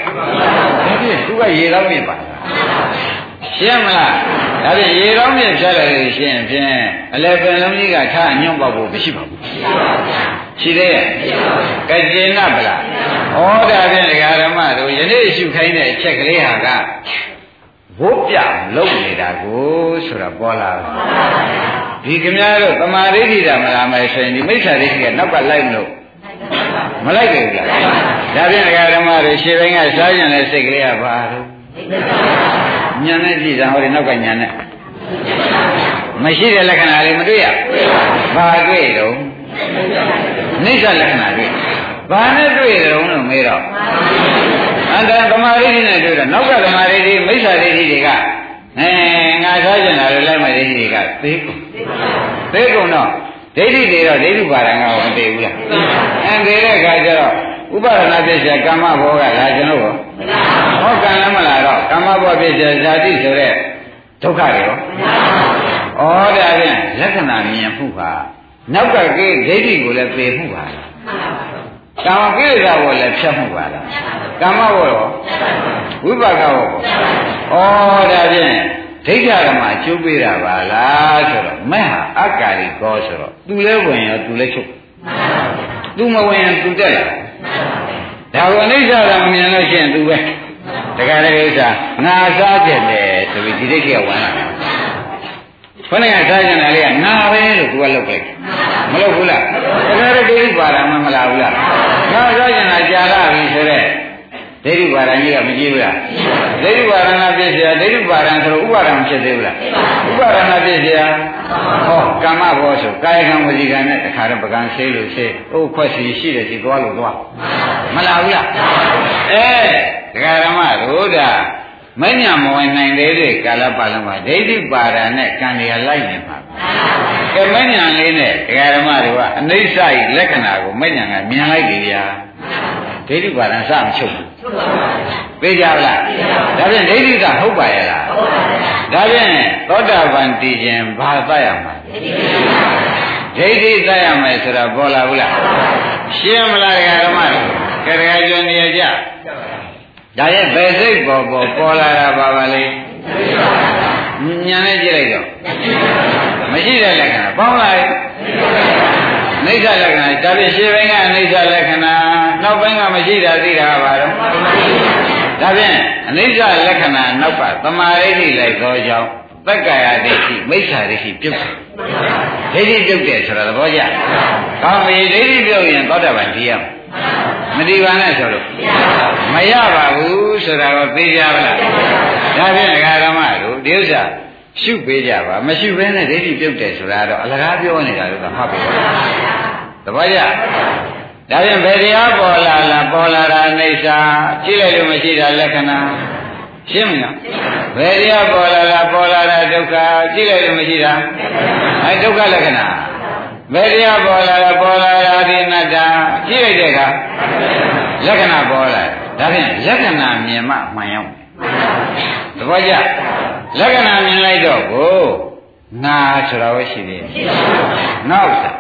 ဖြင့်သူကရေတော့မြင်ပါရှင်းမလားဒါဖြင့်ရေကောင်းမြင့်ဖြတ်လိုက်လို့ရှင်းဖြင့်အလဲပင်လုံးကြီးကထားညွန့်ပေါက်ဖို့မရှိပါဘူးရှိသေးရဲ့ကကျေနပ်ပလားဩဒါဖြင့်ဒကာဓမ္မတို့ယနေ့ရှုခိုင်းတဲ့အချက်ကလေးဟာက ဘိုးပြလုံနေတာကိုဆိုတာပေါ်လာတယ်ဒီကများတို့သမာဓိဋ္ဌိတာမလာမယ်ဆိုရင်ဒီမိစ္ဆာဒိဋ္ဌိကနောက်ကလိုက်မလို့မလိုက်ဘူးလားဒါဖြင့်ဒကာဓမ္မတို့ရှေ့ပိုင်းကစားကြတဲ့စိတ်ကလေးကဘာလို့ညာနဲ့ကြည့်တာဟောဒီနောက်ကညာနဲ့မရှိတဲ့လက္ခဏာလေးမတွေ့ရဘာတွေ့တော့နိစ္စလက္ခဏာတွေ့ဘာနဲ့တွေ့တယ်လို့မေးတော့ အန္တရာသမာဓိနဲ့တွေ့တော့နောက်ကသမာဓိမိစ္ဆာဓိတွေကအဲငါထားကျင်တာလည်းလိုက်မဲ့ဓိတွေကသေကုန်သေကုန်တော့ဒိဋ္ဌိတွေတော့ဒိဋ္ဌုပါရံကောမသိဘူးလားအင်းသေးတဲ့ခါကျတော့ဥပါဒနာပြည့်စရာကာမဘောကလာကျွန်တော်ဟောကံလည်းမလာတော့ကာမဘောပြည့်စရာဇာတိဆိုတဲ့ဒုက္ခတွေရောဩဒါဖြင့်လက္ခဏာမြင်မှုပါနောက်ကကိဒိဋ္ဌိကိုလည်းသိမှုပါလား ကာမကိလေသာဘောလည်းဖြတ်မှုပါလားကာမဘောရောဝိပါကဘောဩဒါဖြင့်ဒိဋ္ဌဓမ္မကျိုးပေးတာပါလားဆိုတော့မဲ့ဟာအက္ကာရိကောဆိုတော့သူလဲဝင်ရောသူလဲချုပ်သူမဝင်ရင်သူတက်လာဒါကိုအနိစ္စဓမ္မမြင်လို့ရှိရင်သူပဲတခါတည်းဥစ္စာငါစားကြတယ်ဆိုပြီးဒီဒိဋ္ဌိကဝင်လာတယ် ခေါင်းကစားကြတာလေးကနာပဲလို့သူကလောက်လိုက်မလောက်ဘူးလားတခါတည်းဒိဋ္ဌိပါဒမှမလားဘူးလားငါစားကြတာကြာလာပြီဆိုတော့ဒိဋ္ဌိပါဒကြီးကမကြည့်ဘူးလားဒိဋ္ဌိပါဒနာပြည့်စရာဒိဋ္ဌိပါဒဆိုတော့ဥပါဒံဖြစ်သေးဘူးလားဥပါဒနာပြည့်စရာဟောကမ္မဘောဆိုကာယကံဝစီကံနဲ့တခါတည်းပကံဆေးလို့ဆေးအိုးခွက်စီရှိတယ်စီသွားလို့သွားမလားဘူးလားအဲဒကာရမတို့ဒါ မညံမဝင်နိုင်သေးတဲ့ကာလပတ်လုံးမှာဒိဋ္ဌိပါဒံနဲ့ကံတွေကလိုက်နေမှာကဲမညံလေးနဲ့ဒကာရမတို့ကအနိစ္စဤလက္ခဏာကိုမညံကမြင်လိုက်တယ်ဗျာဒိဋ္ဌိပါဒံစမချုပ်ဘူးသိကြလားဒါဖြင့်ဒိဋ္ဌိကဟုတ်ပါရဲ့လားဒါဖြင့်သောတာပန်တည်ခြင်းဘာသတ်ရမှာဒိဋ္ဌိသတ်ရမယ်ဆိုတာပေါ်လာဘူးလားရှင်းမလားဓမ္မတို့ကရကကျွန်းနေကြ ဒါရဲ့ဘယ်စိတ်ပေါ်ပေါ်ပေါ်လာတာပါပါလေညာနဲ့ကြည့်လိုက်တော့မရှိတဲ့လက္ခဏာပေါင်းလိုက်နိစ္စလက္ခဏာဒါဖြင့်ရှင်းပိုင်းကအနိစ္စလက္ခဏာနောက်ပိုင်းကမရှိတာသိတာပါတော့ဒါဖြင့်အနိစ္စလက္ခဏာနောက်ကသမာဓိဋ္ဌိလိုက်သောကြောင့်သက္ကာယဒိဋ္ဌိမိစ္ဆာဒိဋ္ဌိပြုတ်တယ်ဒိဋ္ဌိပြုတ်တယ်ဆိုတာသဘောကျကောင်းပြီဒိဋ္ဌိပြုတ်ရင်သောတာပန်ကြည့်ရမယ် မတိပါနဲ့ဆိုလို့မရပါဘူးဆိုတာကိုသိကြပါလားဒါဖြင့်ဒကာဓမ္မတို့ဒီဥစ္စာရှုပေးကြပါမရှုဘဲနဲ့ဒိဋ္ဌိပြုတ်တယ်ဆိုတာတော့အလကားပြောနေတာလို့ကမှတ်ပါသဘောကျဒါဖြင့်ဘယ်တရားပေါ်လာလားပေါ်လာတာအိဋ္ဌာကြည့်လိုက်လို့မရှိတာလက္ခဏာရှင်းမလားဘယ်တရားပေါ်လာလားပေါ်လာတာဒုက္ခကြည့်လိုက်လို့မရှိတာအဲဒုက္ခလက္ခဏာ ဘယ်တရားပေါ်လာလားပေါ်လာတာဒီနတ္တကြည့်လိုက်တဲ့အခါလက္ခဏာပေါ်လာဒါဖြင့်လက္ခဏာမြင်မှမှန်ရောက်သဘောကျလက္ခဏာမြင်လိုက်တော့ကိုငါဆိုတာပဲရှိသေးတယ်နောက်စား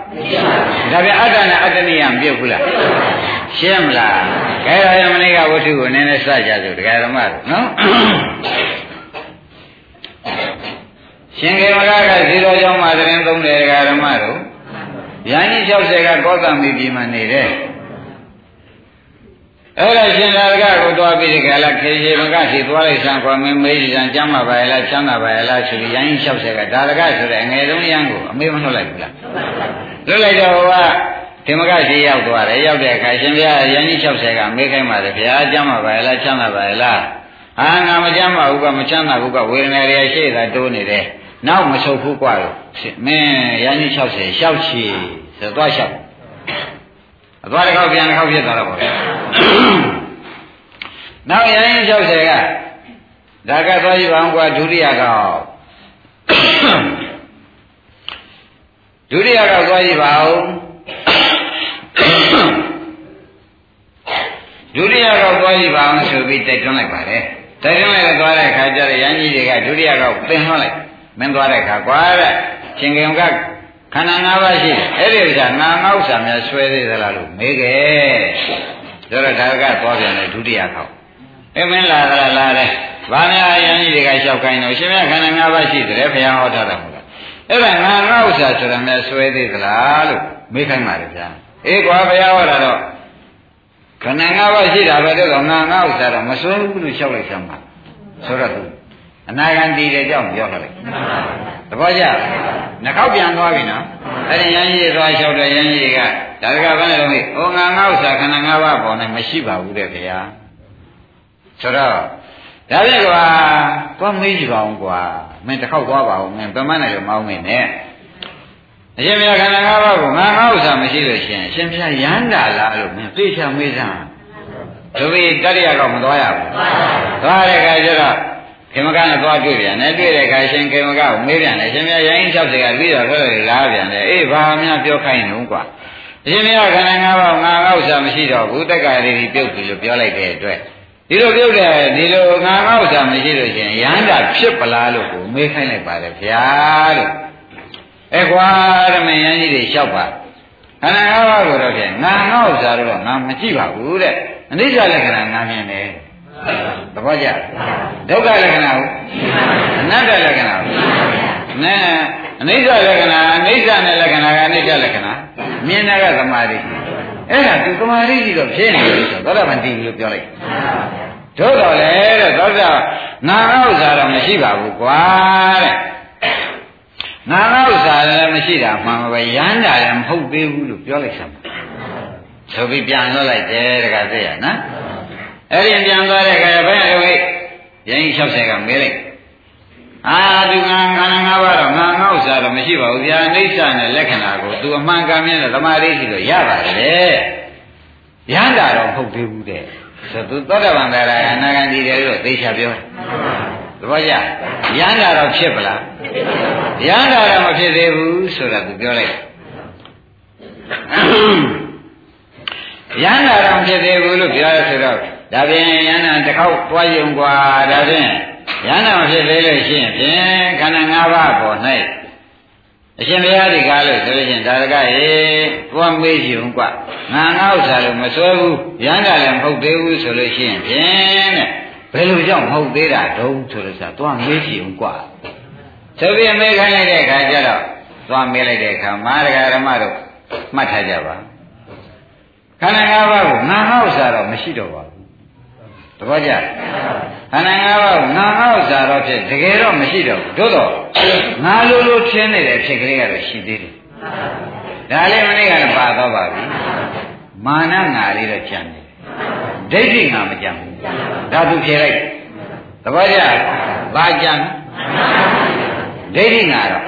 ဒါပြန်အတ္တနဲ့အတ္တနိယံပြုတ်ဘူးလားရှင်းမလားခဲရယမနိကဝတ္ထုကိုနည်းနည်းစကြစို့တရားဓမ္မတို့နော်ရှင်ကေမကကဇီတော်ကျောင်းမှာသတင်းသုံးတယ်တရားဓမ္မတို့ ယန္တိ60ကကောသမိပြည်မှာနေတယ်အဲ့ဒါရှင်သာရကကိုတွားပြီးဒီကလာခေရှိမကစီသွားလိုက်ဆံခွာမင်းမေးကြံကျမ်းမှာပါရလားချမ်းသာပါရလားဆိုပြီးရန်ကြီး60ကဒါရကဆိုတဲ့အငယ်ဆုံးရန်ကိုအမေမနှုတ်လိုက်ဘူးလားလွတ်လိုက်တော့ကဒီမကစီရောက်သွားတယ်ရောက်တဲ့အခါရှင်ဘုရားရန်ကြီး60ကမေးခိုင်းပါတယ်ဗျာကျမ်းမှာပါရလားချမ်းသာပါရလားဟာငါမချမ်းပါဘူးကမချမ်းသာဘူးကဝေဒနာတွေရှိတာတိုးနေတယ် နောက်မချုပ်ဘူးกว่าလို့မင်းရန်ကြီး60ရှောက်ချီဆိုတော့ရှောက်အသွားတစ်ခေါက်ပြန်တစ်ခေါက်ဖြစ်သွားတော့ပေါ့နောက်ရရင်60ကဒါကသွားကြည့်ပါအောင်ကွာဒုတိယကောက်ဒုတိယကောက်သွားကြည့်ပါဦးဒုတိယကောက်သွားကြည့်ပါအောင်ဆိုပြီးတိုက်တွန်းလိုက်ပါတယ်တိုက်တွန်းလိုက်တော့သွားတဲ့အခါကျတော့ရန်ကြီးတွေကဒုတိယကောက်သင်လွှတ်လိုက် မင်းသွားတဲ့အခါကွာတဲ့ရှင်ကံကခန္ဓာ၅ပါးရှိအဲ့ဒီဥစ္စာနာငါဥစ္စာများဆွဲသေးသလားလို့မေးခဲ့ဆိုတော့ဒါကသွားပြန်တယ်ဒုတိယခေါက်အမင်းလာသလားလာတယ်ဘာများအရင်ကြီးတွေကလျှောက်ခိုင်းတော့ရှင်မြတ်ခန္ဓာ၅ပါးရှိတယ်ဘုရားဟောထားတာမဟုတ်လားအဲ့ဒါငါငါဥစ္စာဆိုတာများဆွဲသေးသလားလို့မေးခိုင်းပါတယ်ဗျာအေးကွာဘုရားဟောတာတော့ခန္ဓာ၅ပါးရှိတာပဲတော့ငါငါဥစ္စာတော့မဆွဲဘူးလို့လျှောက်လိုက်စမ်းပါဆိုတော့သူ အနာဂံတည်တဲ့ကြောင့်ပြောထားလိုက်သဘောကျနှောက်ပြန်သွားပြီနော်အဲ့ဒီရန်ကြီးသွားလျှောက်တဲ့ရန်ကြီးကဒါကဘာလဲတော့ဟိုငါငါဥစ္စာခန္ဓာ၅ပါးပေါ်နေမရှိပါဘူးတဲ့ခင်ဗျာဆိုတော့ဒါဖြင့်ကွာသွားမေးကြည့်ပါဦးကွာမင်းတစ်ခေါက်သွားပါဦးမင်းဗမန်းနဲ့လည်းမောင်းနေနဲ့အရှင်ဘုရားခန္ဓာ၅ပါးကိုငါငါဥစ္စာမရှိလို့ရှင်အရှင်ဘုရားရမ်းတာလားလို့မင်းသိချာမေးစမ်းသူပြီးတတိယကောမသွားရဘူးသွားတဲ့အခါကျတော့ ခေမကနဲ့သွားတွေ့ပြန်တယ်တွေ့တဲ့အခါရှင်ခေမကကိုမေးပြန်တယ်ရှင်ဘုရားရိုင်း60ကပြီးတော့ထွက်လာပြန်တယ်အေးဘာမှပြောခိုင်းနေဦးကွာအရှင်ဘုရားခန္ဓာ၅ပါးငါငါဥစ္စာမရှိတော့ဘူးတက္ကရာတွေပြုတ်ပြီလို့ပြောလိုက်တဲ့အတွက်ဒီလိုပြုတ်တယ်ဒီလိုငါငါဥစ္စာမရှိလို့ရှင်ရဟန္တာဖြစ်ပလားလို့ကိုမေးခိုင်းလိုက်ပါတယ်ဗျာလို့အဲကွာဓမ္မယန်းကြီးတွေလျှောက်ပါခန္ဓာ၅ပါးကိုတော့ဖြင့်ငါငါဥစ္စာတော့ငါမကြည့်ပါဘူးတဲ့အနိစ္စလက္ခဏာငါမြင်တယ် သဘောကျဒုက္ခလက္ခဏာကိုအနတ္တလက္ခဏာကိုနဲအနိစ္စလက္ခဏာအနိစ္စနဲ့လက္ခဏာကအနိစ္စလက္ခဏာမြင်တာကသမာဓိအဲ့ဒါသူသမာဓိကြီးတော့ဖြစ်နေပြီဆိုသောတာပန်တည်ပြီလို့ပြောလိုက်တို့တော့လေတဲ့သောတာနာငါဥစ္စာတော့မရှိပါဘူးကွာတဲ့နာငါဥစ္စာလည်းမရှိတာမှန်ပါပဲရမ်းတာလည်းမဟုတ်သေးဘူးလို့ပြောလိုက်စမ်းဆိုပြီးပြန်လွှတ်လိုက်တယ်တခါသိရနော် အဲ့ဒီပြန်သွားတဲ့ခါဘယ်လိုလဲရင်60ကမေးလိုက်အာသူငါခန္ဓာ၅ပါးတော့ငါငေါ့စားတော့မရှိပါဘူးဗျာအိဋ္ဌာနဲ့လက္ခဏာကိုသူအမှန်ကန်မြင်တဲ့သမာဓိရှိလို့ရပါတယ်ရဟန္တာတော့မဟုတ်သေးဘူးတဲ့ဆိုသူသောတာပန်တရားအနာဂံဒီတယ်လို့သိချပြောတယ်သဘောကျရဟန္တာတော့ဖြစ်ပလားရဟန္တာတော့မဖြစ်သေးဘူးဆိုတာသူပြောလိုက်ရဟန္တာတော့ဖြစ်သေးဘူးလို့ပြောရဆိုတော့ ဒါပြင်ယန္တာတစ်ခေါက်တွားယုံกว่าဒါဖြင့်ယန္တာမဖြစ်သေးလို့ရှိရင်ဖြင့်ခန္ဓာ၅ပါးပေါ်၌အရှင်ဘုရားဒီကားလို့ဆိုလို့ရှိရင်ဒါရကရေတွားမေးယုံกว่าငါငါဥစ္စာလို့မစွဲဘူးယန္တာလည်းမဟုတ်သေးဘူးဆိုလို့ရှိရင်ဖြင့်တဲ့ဘယ်လိုကြောင့်မဟုတ်သေးတာတုံးဆိုလို့ဆိုတွားမေးယုံกว่าဆိုပြီးမေးခိုင်းလိုက်တဲ့အခါကျတော့သွားမေးလိုက်တဲ့အခါမာရဂဓမ္မတို့မှတ်ထားကြပါခန္ဓာ၅ပါးကိုငါငါဥစ္စာတော့မရှိတော့ပါဘူး သဘောကျခန္ဓာ၅ပါးကိုငါငါဥစ္စာတော့ဖြစ်တကယ်တော့မရှိတော့ဘူးသို့တော့ငါလိုလိုထင်းနေတဲ့ဖြစ်ကလေးကတော့ရှိသေးတယ်ဒါလေးမနေ့ကလည်းပါတော့ပါပြီမာနငါလေးတော့ကြံတယ်ဒိဋ္ဌိငါမကြံဘူးဒါသူဖြေလိုက်သဘောကျဘာကြံဒိဋ္ဌိငါတော့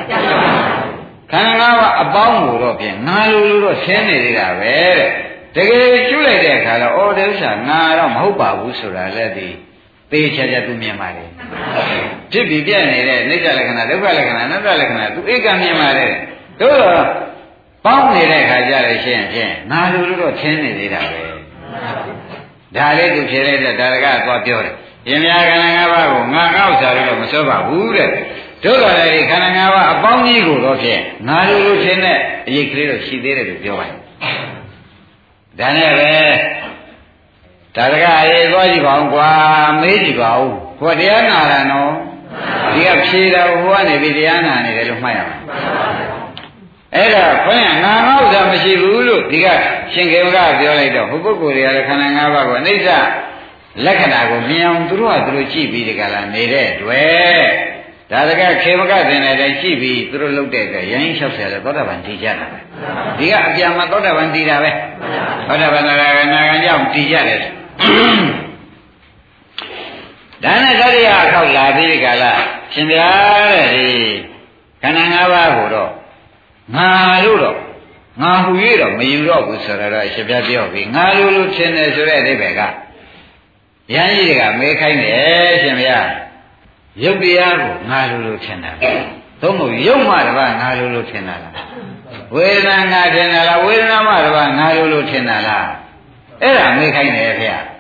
ခန္ဓာ၅ပါးအပေါင်းကိုတော့ပြင်ငါလိုလိုတော့ဆင်းနေသေးတာပဲတဲ့ တကယ်ကျွလိုက်တဲ့အခါတော့အော်ဒီဥစ္စာငါတော့မဟုတ်ပါဘူးဆိုတာလည်းဒီသေချာချာသူမြင်ပါလေဖြစ်ပြီးပြည့်နေတဲ့နိစ္စလက္ခဏာဒုက္ခလက္ခဏာအနတ္တလက္ခဏာသူဧကမြင်ပါလေတို့တော့ပေါင်းနေတဲ့အခါကျတော့ရှင်းဖြင့်ငါလိုလိုတော့ချင်းနေသေးတာပဲဒါလေးသူဖြေလိုက်တဲ့ဒါရကသွားပြောတယ်ရင်များခန္ဓာ၅ပါးကိုငါငါဥစ္စာလို့မစွဲပါဘူးတဲ့တို့တော်လည်းခန္ဓာ၅ပါးအပေါင်းကြီးကိုတော့ဖြင့်ငါလိုလိုချင်းတဲ့အရေးကလေးတော့ရှိသေးတယ်လို့ပြောပါတယ် ဒါနဲ့ပဲဒါတကအေးသွားကြည့်ပါဦးကွာမေးကြည့်ပါဦးဟောတရားနာတာနော်ဒီကဖြေတာဟိုကနေပြီးတရားနာနေတယ်လို့မှတ်ရမှာအဲ့ဒါခွင့်ငါငေါ့တာမရှိဘူးလို့ဒီကရှင်ကေဝကပြောလိုက်တော့ဟိုပုဂ္ဂိုလ်တွေကလည်းခန္ဓာ၅ပါးကိုအိဋ္ဌလက္ခဏာကိုမြင်အောင်သူတို့ကသူတို့ကြည့်ပြီးဒီကလာနေတဲ့တွေ့ ဒါတကခေမကတင်တဲ့တိုင်းရှိပြီးသူတို့လုပ်တဲ့အတွက်ရိုင်း60လဲသောတာပန်တည်ကြတာပဲဒီကအပြန်မှာသောတာပန်တည်တာပဲသောတာပန်ကနာဂံကြောင့်တည်ကြတယ်ဒါနဲ့သတိယအခောက်လာပြီးဒီကလာရှင်ဗျာတဲ့ဒီခန္ဓာ၅ပါးကိုတော့ငါလို့တော့ငါဟူ၍တော့မယူတော့ဘူးဆိုတော့ရှင်ဗျာပြောပြီးငါလိုလိုထင်တယ်ဆိုတဲ့အဓိပ္ပာယ်ကရဟန်းကြီးတွေကမေးခိုင်းတယ်ရှင်ဗျာ ရုပ်တရားကိုငါလိုလိုထင်တာသို့မဟုတ်ရုပ်မှတပါငါလိုလိုထင်တာလားဝေဒနာငါထင်တာလားဝေဒနာမှတပါငါလိုလိုထင်တာလားအဲ့ဒါမေးခိုင်းတယ်ဖေ။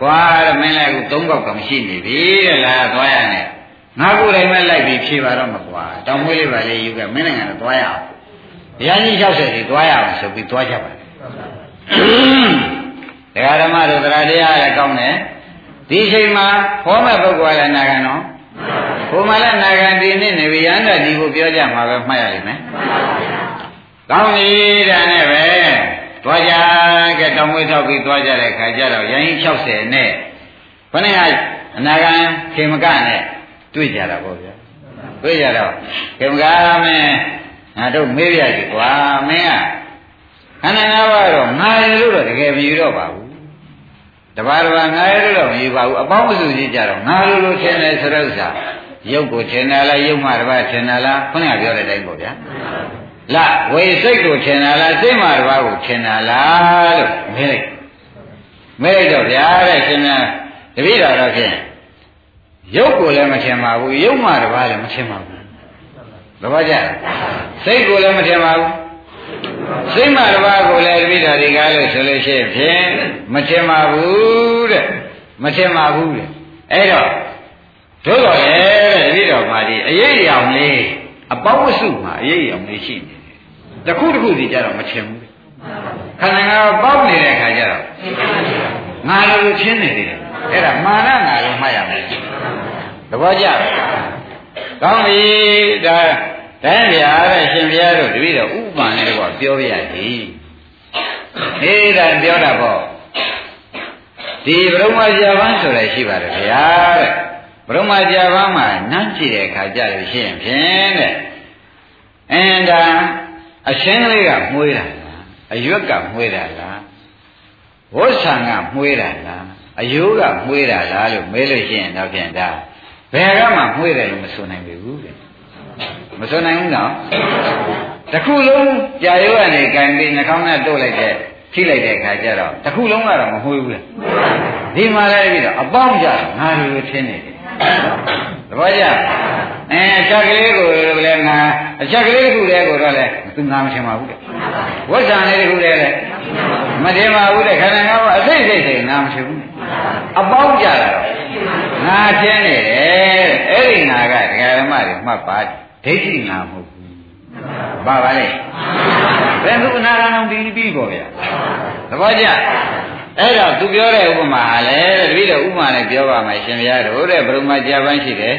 ကွာတဲ့မင်းလည်းအခုသုံးကောက်ကမရှိနေပြီတဲ့လားသွားရနဲ့ငါကိုယ်တိုင်ပဲလိုက်ပြီးဖြေပါတော့မကွာတောင်မွေးလေးပါလေယူခဲ့မင်းနိုင်ငံတော့သွားရအောင်ဘုရားကြီး60စီသွားရအောင်ဆိုပြီးသွားကြပါဒကာဓမ္မတို့တရားတရားလည်းကောင်းတယ်ဒီချိန်မှာဟောမဲ့ပုဂ္ဂိုလ်လည်းနာခံတော့ ဘုမလည်းနာခံဒီနေ့နေပြီရဟန္တာဒီကိုပြောကြမှာပဲမှတ်ရလိမ့်မယ်ကောင်းပြီဒါနဲ့ပဲသွားကြကဲတောင်မွေးထောက်ပြီးသွားကြတဲ့ခါကျတော့ရိုင်း60နဲ့ခொနည်းကအနာဂံခေမကနဲ့တွေ့ကြတာပေါ့ဗျာတွေ့ကြတော့ခေမကမင်းငါတို့မေးပြကြည့်ကွာမင်းကခန္ဓာ၅ပါးတော့ငါရလို့တော့တကယ်မယူတော့ပါဘူး တပါးတပါးငါရဲလို့တော့မယူပါဘူးအပေါင်းအစုကြီးကြတော့ငါလိုလိုထင်တယ်ဆိုတဲ့ဥစ္စာရုပ်ကိုထင်တယ်လားရုပ်မှတပါးထင်တယ်လားခုနကပြောတဲ့အတိုင်းပေါ့ဗျာလဝေစိတ်ကိုထင်တယ်လားစိတ်မှတပါးကိုထင်တယ်လားလို့မေးလိုက်မေးလိုက်တော့ဗျာတဲ့ရှင်များတပည့်တော်တော့ဖြင့်ရုပ်ကိုလည်းမထင်ပါဘူးရုပ်မှတပါးလည်းမထင်ပါဘူးသဘောကျစိတ်ကိုလည်းမထင်ပါဘူး စိတ်မှတပါးကိုလည်းတပည့်တော်ဒီကားလို့ဆိုလို့ရှိရင်ဖြင့်မထင်ပါဘူးတဲ့မထင်ပါဘူးတဲ့အဲ့တော့တို့တော်လေတဲ့တပည့်တော်မှာဒီအရေးအယောင်လေးအပေါင်းအစုမှာအရေးအယောင်လေးရှိနေတယ်တခုတခုစီကြတော့မထင်ဘူးခန္ဓာငါးပေါက်နေတဲ့အခါကျတော့ငါလိုလိုချင်းနေတယ်အဲ့ဒါမာနငါလိုမှတ်ရမယ်သဘောကျကောင်းပြီဒါတိုင်းဗျာတဲ့ရှင်ဘုရားတို့တပည့်တော်ဥပ္ပန်နဲ့တော့ ပြောပြရသည်ဟေးဒါပြောတာပေါ့ဒီဘုရမဇာဘန်းဆိုတာရှိပါတယ်ဗျာတဲ့ဘုရမဇာဘန်းမှာနန်းကြည့်တဲ့အခါကြလို့ရှိရင်ဖြင့်တဲ့အင်းဒါအရှင်းကလေးကမှုေးတာလားအရွက်ကမှုေးတာလားဝဋ္ဆံကမှုေးတာလားအယိုးကမှုေးတာလားလို့မေးလို့ရှိရင်တော့ဖြင့်ဒါဘယ်ကမှမှုေးတယ်လို့မဆိုနိုင်ဘူးတဲ့မဆိုနိုင်ဘူးနော် တခုလုံးကြာရုပ်ကနေကင်ပြီးနှာခေါင်းနဲ့တို့လိုက်တဲ့ထိလိုက်တဲ့အခါကျတော့တခုလုံးကတော့မမှုေးဘူးလေဒီမှာလည်းပြီးတော့အပေါင်းကြငါလိုထင်းနေတယ်သဘောကျအဲအချက်ကလေးကိုလည်းငါအချက်ကလေးတစ်ခုတည်းကိုတော့လည်းသူငါမထင်ပါဘူးတဲ့ဝဋ္ဌာန်လေးတစ်ခုတည်းလည်းမထင်ပါဘူးတဲ့ခန္ဓာငါးပါးအစိတ်စိတ်စိတ်ငါမထင်ဘူးအပေါင်းကြတာတော့ငါထင်းနေတယ်အဲ့ဒီငါကဒကာဓမ္မတွေမှတ်ပါဒိဋ္ဌိငါမဟုတ်ဘူး ပါပါလေဘယ်သူအနာဂံပြီးပြီးပေါ့ဗျာသဘောကျအဲ့တော့သူပြောတဲ့ဥပမာဟာလေတပည့်တော်ဥပမာနဲ့ပြောပါမယ်ရှင်ဘုရားတို့တဲ့ဘုရုံမကြာပန်းရှိတယ်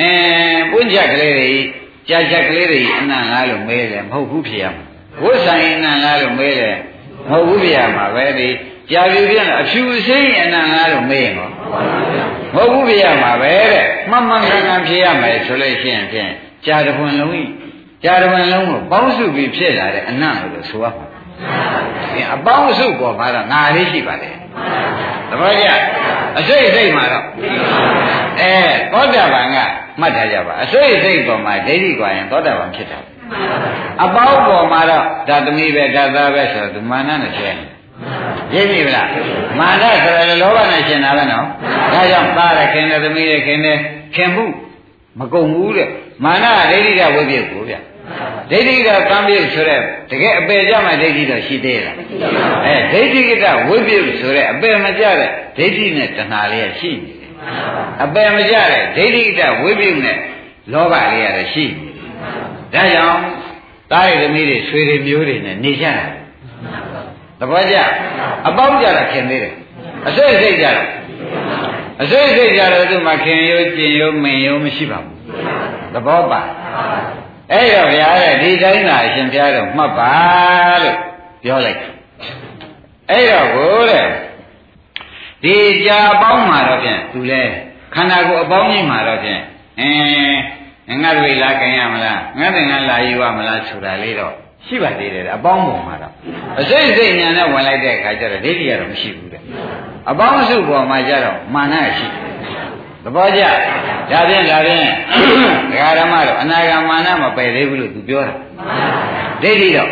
အဲပွင့်ချက်ကလေးတွေကြာချက်ကလေးတွေအနံ့လားလို့မေးတယ်မဟုတ်ဘူးဖြစ်ရမှာဝိဆိုင်အနံ့လားလို့မေးတယ်မဟုတ်ဘူးဖြစ်ရမှာပဲဒီကြာပြီပြန်အဖြူစိမ့်အနံ့လားလို့မေးရင်ကောမဟုတ်ဘူးဖြစ်ရမှာပဲတဲ့မှန်မှန်ကန်ကန်ဖြစ်ရမယ်ဆိုလို့ရှိရင်ဖြင့်ကြာတပွန်လုံးကြီး ကြာတပွန်လုံးကိုပေါင်းစုပြီးဖြစ်လာတဲ့အနံ့လို့ဆိုရမှာအပေါင်းစုပေါ်မှာတော့ငါလေးရှိပါတယ်သဘောကျအစိတ်စိတ်မှာတော့အဲသောတာပန်ကမှတ်ထားကြပါအစိတ်စိတ်ပေါ်မှာဒိဋ္ဌိကွာရင်သောတာပန်ဖြစ်တာအပေါင်းပေါ်မှာတော့ဓာသမီးပဲဓာသားပဲဆိုတော့ဒီမာနနဲ့ရှင်းရိပ်ပြီလားမာနဆိုရယ်လောဘနဲ့ရှင်းတာပဲနော်ဒါကြောင့်သားရခင်တဲ့သမီးရခင်တဲ့ခင်မှု မကုန်ဘူးတဲ့မာနဒိဋ္ဌိကဝိပ္ပယကိုဗျဒိဋ္ဌိကကံပြည့်ဆိုတဲ့တကယ်အပေကြမှာဒိဋ္ဌိတော့ရှိသေးလားအဲဒိဋ္ဌိကဝိပ္ပယဆိုတဲ့အပေမကြတဲ့ဒိဋ္ဌိနဲ့တဏှာလေးရှိနေတယ်အပေမကြတဲ့ဒိဋ္ဌိကဝိပ္ပယနဲ့လောဘလေးရတယ်ရှိနေတယ်ဒါကြောင့်တားရသမီးတွေဆွေတွေမျိုးတွေနဲ့နေကြတာသဘောကျအပေါင်းကြတာခင်သေးတယ်အစိတ်စိတ်ကြတာ အစိတ်စိတ်ကြတော့သူမှခင်ရိုးကျင်ရိုးမင်ရိုးမရှိပါဘူးသဘောပါအဲ့တော့ဗျာတဲ့ဒီတိုင်းသာအရှင်ဘုရားတော့မှတ်ပါလို့ပြောလိုက်အဲ့တော့ကိုတဲ့ဒီကြာအပေါင်းမှာတော့ဖြင့်သူလဲခန္ဓာကိုယ်အပေါင်းကြီးမှာတော့ဖြင့်အင်းငါတို့လာခင်ရမလားငါတို့ငါလာယူရမလားဆိုတာလေးတော့ရှိပါသေးတယ်အပေါင်းပုံမှာတော့အစိတ်စိတ်ညာနဲ့ဝင်လိုက်တဲ့အခါကျတော့ဒိဋ္ဌိကတော့မရှိဘူးတဲ့ အပေါင်းစုပေါ်မှာကျတော့မာနရှိသဘောကျဒါဖြင့်ဒါဖြင့်ဒကာဓမ္မတော့အနာဂါမာနမပယ်သေးဘူးလို့သူပြောတာဒိဋ္ဌိတော့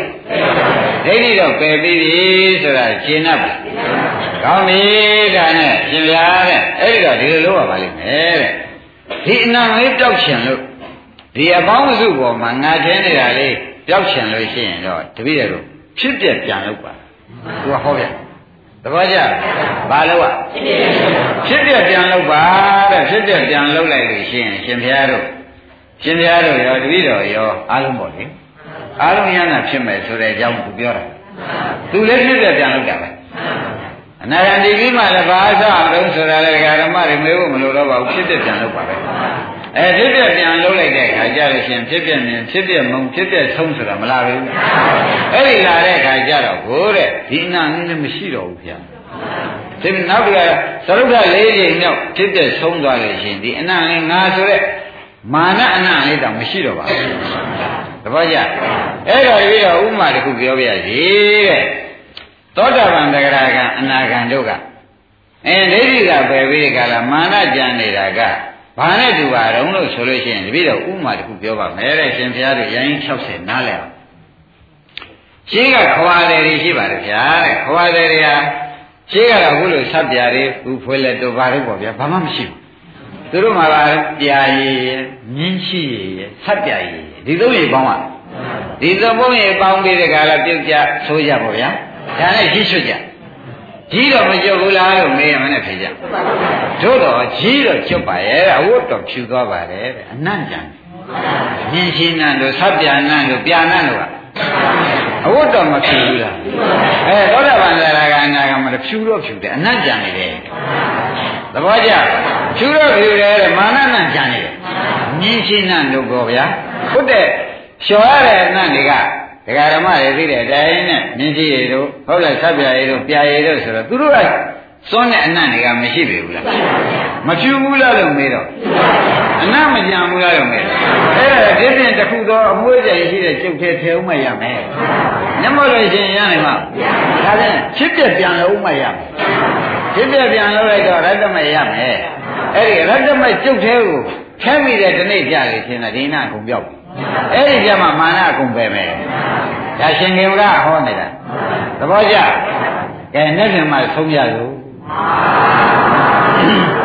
ဒိဋ္ဌိတော့ပယ်ပြီးပြီဆိုတာရှင်း납ပြီကောင်းပြီဒါနဲ့ရှင်ဗျာတဲ့အဲ့ဒီတော့ဒီလိုလုပ်ရပါလိမ့်မယ်တဲ့ဒီအနာလေးတောက်ချင်လို့ဒီအပေါင်းစုပေါ်မှာငါထင်းနေတာလေးပျောက်ချင်လို့ရှိရင်တော့တပည့်ရတို့ဖြစ်ပြပြန်လုပ်ပါသူကဟောပြ သဘောကျဘာလို့อ่ะဖြစ်ပြပြန်လုပ်ပါတဲ့ဖြစ်ပြပြန်လုပ်လိုက်လို့ရှိရင်ရှင်ဘုရားတို့ရှင်ဘုရားတို့ရောတပည့်တော်ရောအားလုံးပေါ့လေအားလုံးရဟနာဖြစ်မယ်ဆိုတဲ့အကြောင်းသူပြောတာသူလည်းဖြစ်ပြပြန်လုပ်တာပဲအနာဂတ်ဒီပြီးမှလည်းဘာအစအောင်ဆိုတာလေဓမ္မတွေမေးဖို့မလိုတော့ပါဘူးဖြစ်ပြပြန်လုပ်ပါပဲအဲဖြစ်ပြပြန်လှုပ်လိုက်တဲ့အခါကျလို့ရှိရင်ဖြစ်ပြမြင်ဖြစ်ပြမုံဖြစ်ပြဆုံးဆိုတာမလာဘူးအဲ့ဒီလာတဲ့အခါကျတော့ကိုတဲ့ ဒီအနာနည်းလည်းမရှိတော့ဘူးဗျာဒီနောက်ကသရုပ်ထလေးချိန်မြောက်ဖြစ်ပြဆုံးသွားလို့ရှိရင်ဒီအနာလည်းငါဆိုတဲ့မာနအနာလေးတောင်မရှိတော့ပါဘူးတပည့်ကြအဲ့တော့ပြီးတော့ဥမာတစ်ခုပြောပြရစီတဲ့သောတာပန်တဂရကအနာဂံတို့ကအဲဒိဋ္ဌိကပယ်ပြီးကြလားမာနကြံနေတာကဘာနဲ့တူပါတော့လို့ဆိုလို့ရှိရင်တပည့်တော်ဥမာတစ်ခုပြောပါမယ်တဲ့ရှင်ဘုရားတို့ရိုင်း60နားလဲအောင် ရှိကခွာတယ်တွေရှိပါတယ်ဗျာတဲ့ခွာတယ်တွေဟာရှိကတော့အခုလိုဆက်ပြာတွေဘူးဖွေးလက်တို့ဘာလို့ပေါ့ဗျာဘာမှမရှိဘူးသူတို့မှာကပြာရည်မြင်းရှိရည်ဆက်ပြာရည်ဒီသုံးရည်ပေါင်းပါဒီသုံးပုံးရည်ပေါင်းပြီးတဲ့ကလာပြုတ်ကြဆိုးကြပေါ့ဗျာဒါနဲ့ရှိရွှတ်ကြကြီးတော့မကြုတ်ဘူးလားလို့မေးရမနဲ့ဖြေကြတို့တော့ကြီးတော့ကျွတ်ပါရဲ့အဝတ်တော်ဖြူသွားပါတယ်တဲ့အနံ့ကြံမြင်းရှိနံတို့ဆက်ပြာနံတို့ပြာနံတို့က အဝတ်တော်မဖြူဘူးလားအဲသောတာပန်လာကအနာကမဖြူတော့ဖြူတယ်အနံ့ကြံနေတယ်သဘောကျဖြူတော့ဖြူတယ်တဲ့မာနနံကြံနေတယ်မြင်းရှိနံတို့ကောဗျာဟုတ်တဲ့လျှော်ရတဲ့အနံ့တွေကဒကာဓမ္မတွေသိတဲ့အတိုင်းနဲ့မြင်းကြီးရည်တို့ဟုတ်လားဆက်ပြရည်တို့ပြာရည်တို့ဆိုတော့သူတို့က စွန်းတဲ့အနံ့တွေကမရှိပြီဘူးလားမဖြူဘူးလားလို့မေးတော့အနံ့မကြံဘူးလားလို့မေးတော့အဲ့ဒါဒီပြင်တစ်ခုသောအမွှေးကြိမ်ရှိတဲ့ကျုပ်ထဲထဲဦးမရမယ်ညမလို့ရှင်ရနိုင်မှာဒါဖြင့်ချစ်ပြပြန်လို့ဦးမရမယ်ချစ်ပြပြန်လို့လိုက်တော့ရတ္တမရမယ်အဲ့ဒီရတ္တမကျုပ်ထဲကိုထဲမိတဲ့ဒီနေ့ကြလေရှင်လားဒီနာအကုန်ပြောက်အဲ့ဒီကြမှာမာနအကုန်ပဲမယ်ဒါရှင်ခင်ဗျာဟောနေတာသဘောကျကဲနေ့ပြန်မှဆုံးရလို့ Amém.